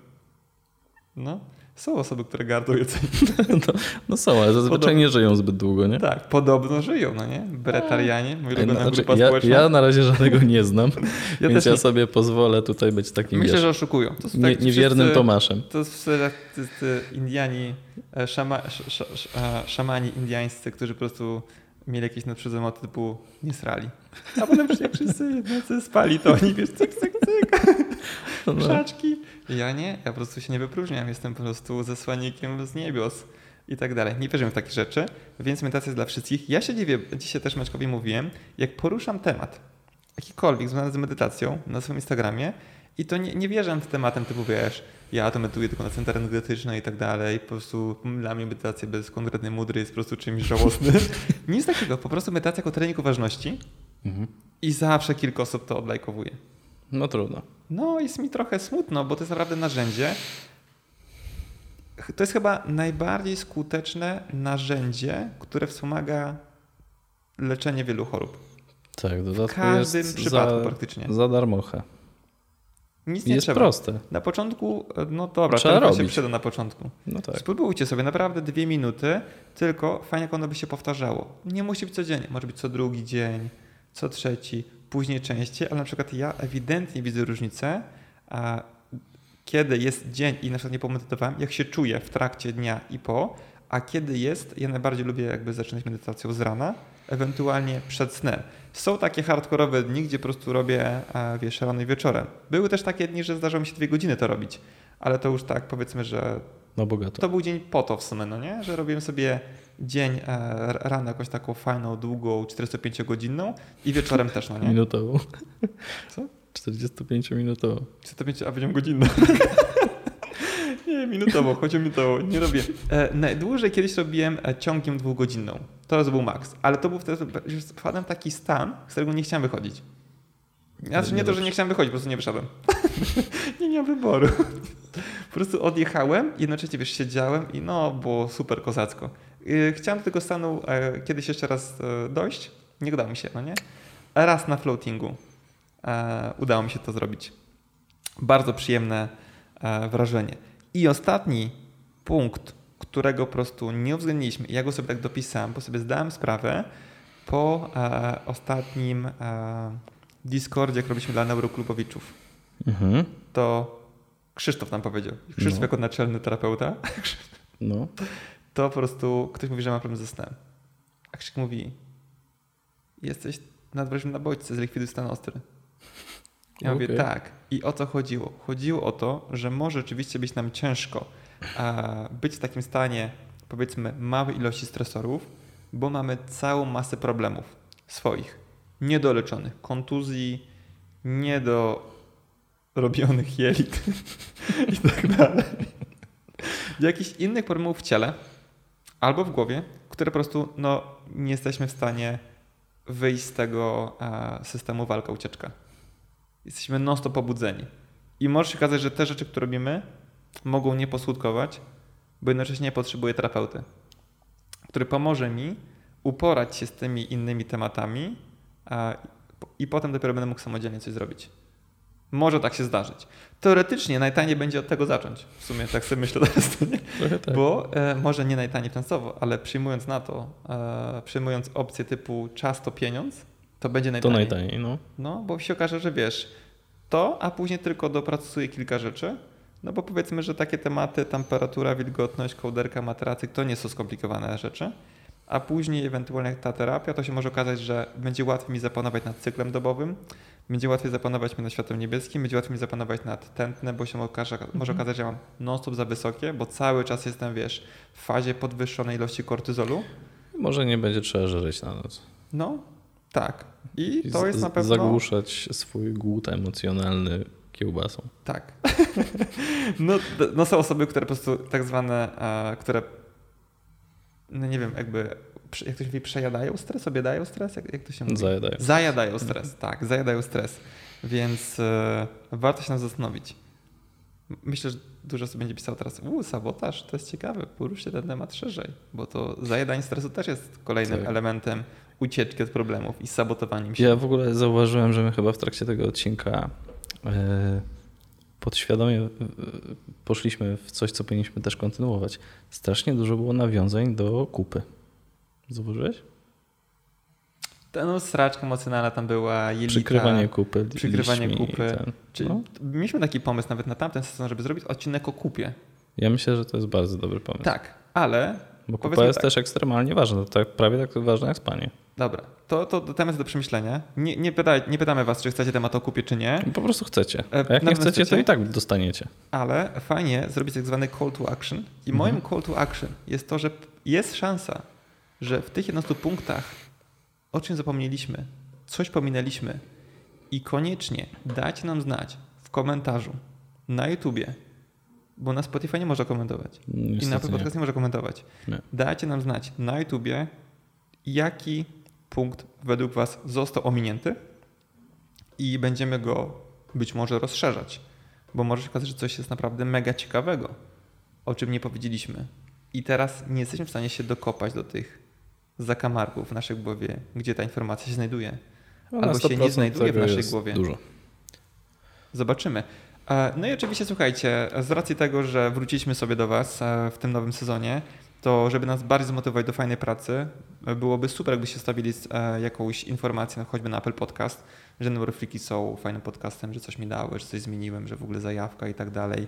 [SPEAKER 1] No. Są osoby, które gardzą jedzenie.
[SPEAKER 2] No, no są, ale zazwyczaj
[SPEAKER 1] Podobno-
[SPEAKER 2] nie żyją zbyt długo, nie?
[SPEAKER 1] Tak, podobno żyją, no nie? Bretarianie, mój ulubiona
[SPEAKER 2] znaczy,
[SPEAKER 1] grupa
[SPEAKER 2] ja,
[SPEAKER 1] społeczna.
[SPEAKER 2] ja na razie żadnego nie znam,
[SPEAKER 1] Ja
[SPEAKER 2] więc ja
[SPEAKER 1] nie.
[SPEAKER 2] sobie pozwolę tutaj być takim
[SPEAKER 1] Myślę,
[SPEAKER 2] wiesz,
[SPEAKER 1] że oszukują. To
[SPEAKER 2] nie,
[SPEAKER 1] tak
[SPEAKER 2] niewiernym
[SPEAKER 1] wszyscy-
[SPEAKER 2] Tomaszem.
[SPEAKER 1] To są Indiani, e, szama, sz, sz, e, szamani indiańscy, którzy po prostu mieli jakieś nadprzyrodzone moty typu nie srali. A potem jak wszyscy nocy spali, to oni wiesz, cyk, cyk, cyk,
[SPEAKER 2] No.
[SPEAKER 1] Ja nie, ja po prostu się nie wypróżniam, jestem po prostu zesłannikiem z niebios i tak dalej. Nie wierzę w takie rzeczy, więc medytacja jest dla wszystkich. Ja się dziwię, dzisiaj też Maćkowi mówiłem, jak poruszam temat, jakikolwiek związany z medytacją na swoim Instagramie i to nie, nie wierzę w tematem typu, wiesz, ja to medytuję tylko na centra energetyczne i tak dalej, po prostu dla mnie medytacja bez konkretnej mudry jest po prostu czymś żałosnym. Nic takiego, po prostu medytacja jako trening uważności
[SPEAKER 2] Mhm.
[SPEAKER 1] i zawsze kilka osób to odlajkowuje.
[SPEAKER 2] No trudno.
[SPEAKER 1] No, jest mi trochę smutno, bo to jest naprawdę narzędzie. To jest chyba najbardziej skuteczne narzędzie, które wspomaga leczenie wielu chorób.
[SPEAKER 2] Tak, w
[SPEAKER 1] W każdym
[SPEAKER 2] jest
[SPEAKER 1] przypadku
[SPEAKER 2] za,
[SPEAKER 1] praktycznie.
[SPEAKER 2] za darmocha.
[SPEAKER 1] Nic nie
[SPEAKER 2] Jest
[SPEAKER 1] trzeba.
[SPEAKER 2] proste.
[SPEAKER 1] Na początku, no dobra,
[SPEAKER 2] Trzeba
[SPEAKER 1] to się
[SPEAKER 2] robić.
[SPEAKER 1] przyda na początku.
[SPEAKER 2] No tak.
[SPEAKER 1] Spróbujcie sobie naprawdę dwie minuty, tylko fajnie jak ono by się powtarzało. Nie musi być codziennie, może być co drugi dzień, co trzeci, później częściej, ale na przykład ja ewidentnie widzę różnicę, a kiedy jest dzień i na przykład nie pomedytowałem, jak się czuję w trakcie dnia i po, a kiedy jest, ja najbardziej lubię jakby zaczynać medytacją z rana, ewentualnie przed snem. Są takie hardkorowe dni, gdzie po prostu robię, wiesz, rano i wieczorem. Były też takie dni, że zdarzało mi się dwie godziny to robić, ale to już tak powiedzmy, że
[SPEAKER 2] No bogato.
[SPEAKER 1] to był dzień po to w sumie, no nie? Że robiłem sobie dzień e, rano jakąś taką fajną, długą, 45-godzinną i wieczorem też, no nie?
[SPEAKER 2] Minutową.
[SPEAKER 1] Co?
[SPEAKER 2] 45-minutową.
[SPEAKER 1] 45, a powiedziałem godzinną. nie, minutowo, chodzi o minutowo, nie robię. E, najdłużej kiedyś robiłem e, ciągiem dwugodzinną. To był maks, ale to był wtedy, już wpadłem taki stan, z którego nie chciałem wychodzić. Znaczy nie to, że nie chciałem wychodzić, po prostu nie wyszedłem. nie miałem wyboru. Po prostu odjechałem, jednocześnie wiesz, siedziałem i no, było super kozacko. Y, chciałem do tego stanu e, kiedyś jeszcze raz e, dojść, nie udało mi się, no nie? Raz na floatingu e, udało mi się to zrobić. Bardzo przyjemne wrażenie. I ostatni punkt, którego po prostu nie uwzględniliśmy, ja go sobie tak dopisałem, bo sobie zdałem sprawę po ostatnim Discordzie, jak robiliśmy dla neuroklubowiczów. Mhm. To Krzysztof nam powiedział. Krzysztof no. jako naczelny terapeuta. No. To po prostu ktoś mówi, że ma problem ze snem. A Krzyk mówi, jesteś nadwrażliwym na bodźce, zlikwiduj stan ostry. Ja okay. mówię, tak. I o co chodziło? Chodziło o to, że może rzeczywiście być nam ciężko a, być w takim stanie, powiedzmy, małej ilości stresorów, bo mamy całą masę problemów swoich, niedoleczonych, kontuzji, niedorobionych jelit i tak dalej. Jakichś innych problemów w ciele albo w głowie, które po prostu no, nie jesteśmy w stanie wyjść z tego a, systemu walka-ucieczka. Jesteśmy non-stop pobudzeni. I może się okazać, że te rzeczy, które robimy, mogą nie poskutkować, bo jednocześnie potrzebuję terapeuty, który pomoże mi uporać się z tymi innymi tematami a, i potem dopiero będę mógł samodzielnie coś zrobić. Może tak się zdarzyć. Teoretycznie najtaniej będzie od tego zacząć. W sumie tak sobie myślę teraz? Tak. Bo e, może nie najtaniej finansowo, ale przyjmując na to, e, przyjmując opcję typu czas to pieniądz, to będzie najtaniej.
[SPEAKER 2] To najtaniej, no.
[SPEAKER 1] No, bo się okaże, że wiesz, to, a później tylko dopracuję kilka rzeczy, no bo powiedzmy, że takie tematy, temperatura, wilgotność, kołderka, materacyk, to nie są skomplikowane rzeczy a później ewentualnie ta terapia, to się może okazać, że będzie łatwiej mi zapanować nad cyklem dobowym, będzie łatwiej zapanować mi nad światłem niebieskim, będzie łatwiej mi zapanować nad tętnem, bo się okaże, mhm. może okazać, że mam non-stop za wysokie, bo cały czas jestem, wiesz, w fazie podwyższonej ilości kortyzolu.
[SPEAKER 2] Może nie będzie trzeba żreć na noc.
[SPEAKER 1] No, tak. I, I to jest na pewno...
[SPEAKER 2] Zagłuszać swój głód emocjonalny kiełbasą.
[SPEAKER 1] Tak. no, no są osoby, które po prostu tak zwane, które no nie wiem, jakby, jak to się mówi, przejadają stres, dają stres? Jak, jak to się mówi?
[SPEAKER 2] Zajadają.
[SPEAKER 1] Zajadają stres, tak, zajadają stres. Więc e, warto się nam zastanowić. Myślę, że dużo osób będzie pisało teraz, uuu, sabotaż, to jest ciekawe, poruszcie ten temat szerzej, bo to zajadanie stresu też jest kolejnym tak. elementem ucieczki od problemów i sabotowaniem się.
[SPEAKER 2] Ja w ogóle zauważyłem, że my chyba w trakcie tego odcinka yy podświadomie poszliśmy w coś, co powinniśmy też kontynuować. Strasznie dużo było nawiązań do kupy. Zauważyłeś?
[SPEAKER 1] Ta no, sraczka emocjonalna tam była, jelita,
[SPEAKER 2] Przykrywanie kupy.
[SPEAKER 1] Przykrywanie kupy. Czyli no. Mieliśmy taki pomysł nawet na tamten sezon, żeby zrobić odcinek o kupie.
[SPEAKER 2] Ja myślę, że to jest bardzo dobry pomysł.
[SPEAKER 1] Tak, ale...
[SPEAKER 2] Bo kupa jest tak. też ekstremalnie ważna. To tak, prawie tak ważne jak spanie.
[SPEAKER 1] Dobra, to, to temat do przemyślenia. Nie, nie, pytaj, nie pytamy was, czy chcecie temat o kupie, czy nie.
[SPEAKER 2] Po prostu chcecie. E, A jak nie chcecie, chcecie, to i tak dostaniecie.
[SPEAKER 1] Ale fajnie zrobić tak zwany call to action. I mhm. moim call to action jest to, że jest szansa, że w tych 11 punktach o czym zapomnieliśmy, coś pominęliśmy i koniecznie dajcie nam znać w komentarzu na YouTubie, bo na Spotify nie można komentować Niestety i na Apple Podcast nie, nie można komentować. Nie. Dajcie nam znać na YouTubie, jaki punkt według Was został ominięty i będziemy go być może rozszerzać, bo może się okazać, że coś jest naprawdę mega ciekawego, o czym nie powiedzieliśmy. I teraz nie jesteśmy w stanie się dokopać do tych zakamarków w naszej głowie, gdzie ta informacja się znajduje. No, albo się nie znajduje w naszej głowie.
[SPEAKER 2] Dużo.
[SPEAKER 1] Zobaczymy. E, no i oczywiście słuchajcie, z racji tego, że wróciliśmy sobie do Was e, w tym nowym sezonie, to żeby nas bardziej zmotywować do fajnej pracy, byłoby super, jakbyście stawili e, jakąś informację, no choćby na Apple Podcast, że Neurofliki są fajnym podcastem, że coś mi dały, że coś zmieniłem, że w ogóle zajawka i tak dalej.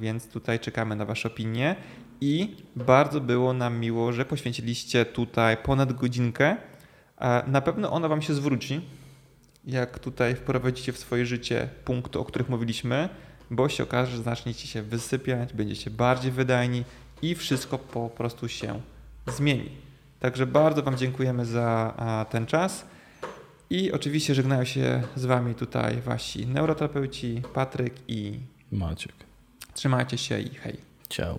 [SPEAKER 1] Więc tutaj czekamy na Wasze opinie i bardzo było nam miło, że poświęciliście tutaj ponad godzinkę. Na pewno ona Wam się zwróci, jak tutaj wprowadzicie w swoje życie punkty, o których mówiliśmy, bo się okaże, że zaczniecie się wysypiać, będziecie bardziej wydajni i wszystko po prostu się zmieni. Także bardzo Wam dziękujemy za ten czas. I oczywiście żegnają się z Wami tutaj Wasi neuroterapeuci Patryk i
[SPEAKER 2] Maciek.
[SPEAKER 1] Trzymajcie się i hej.
[SPEAKER 2] Ciao.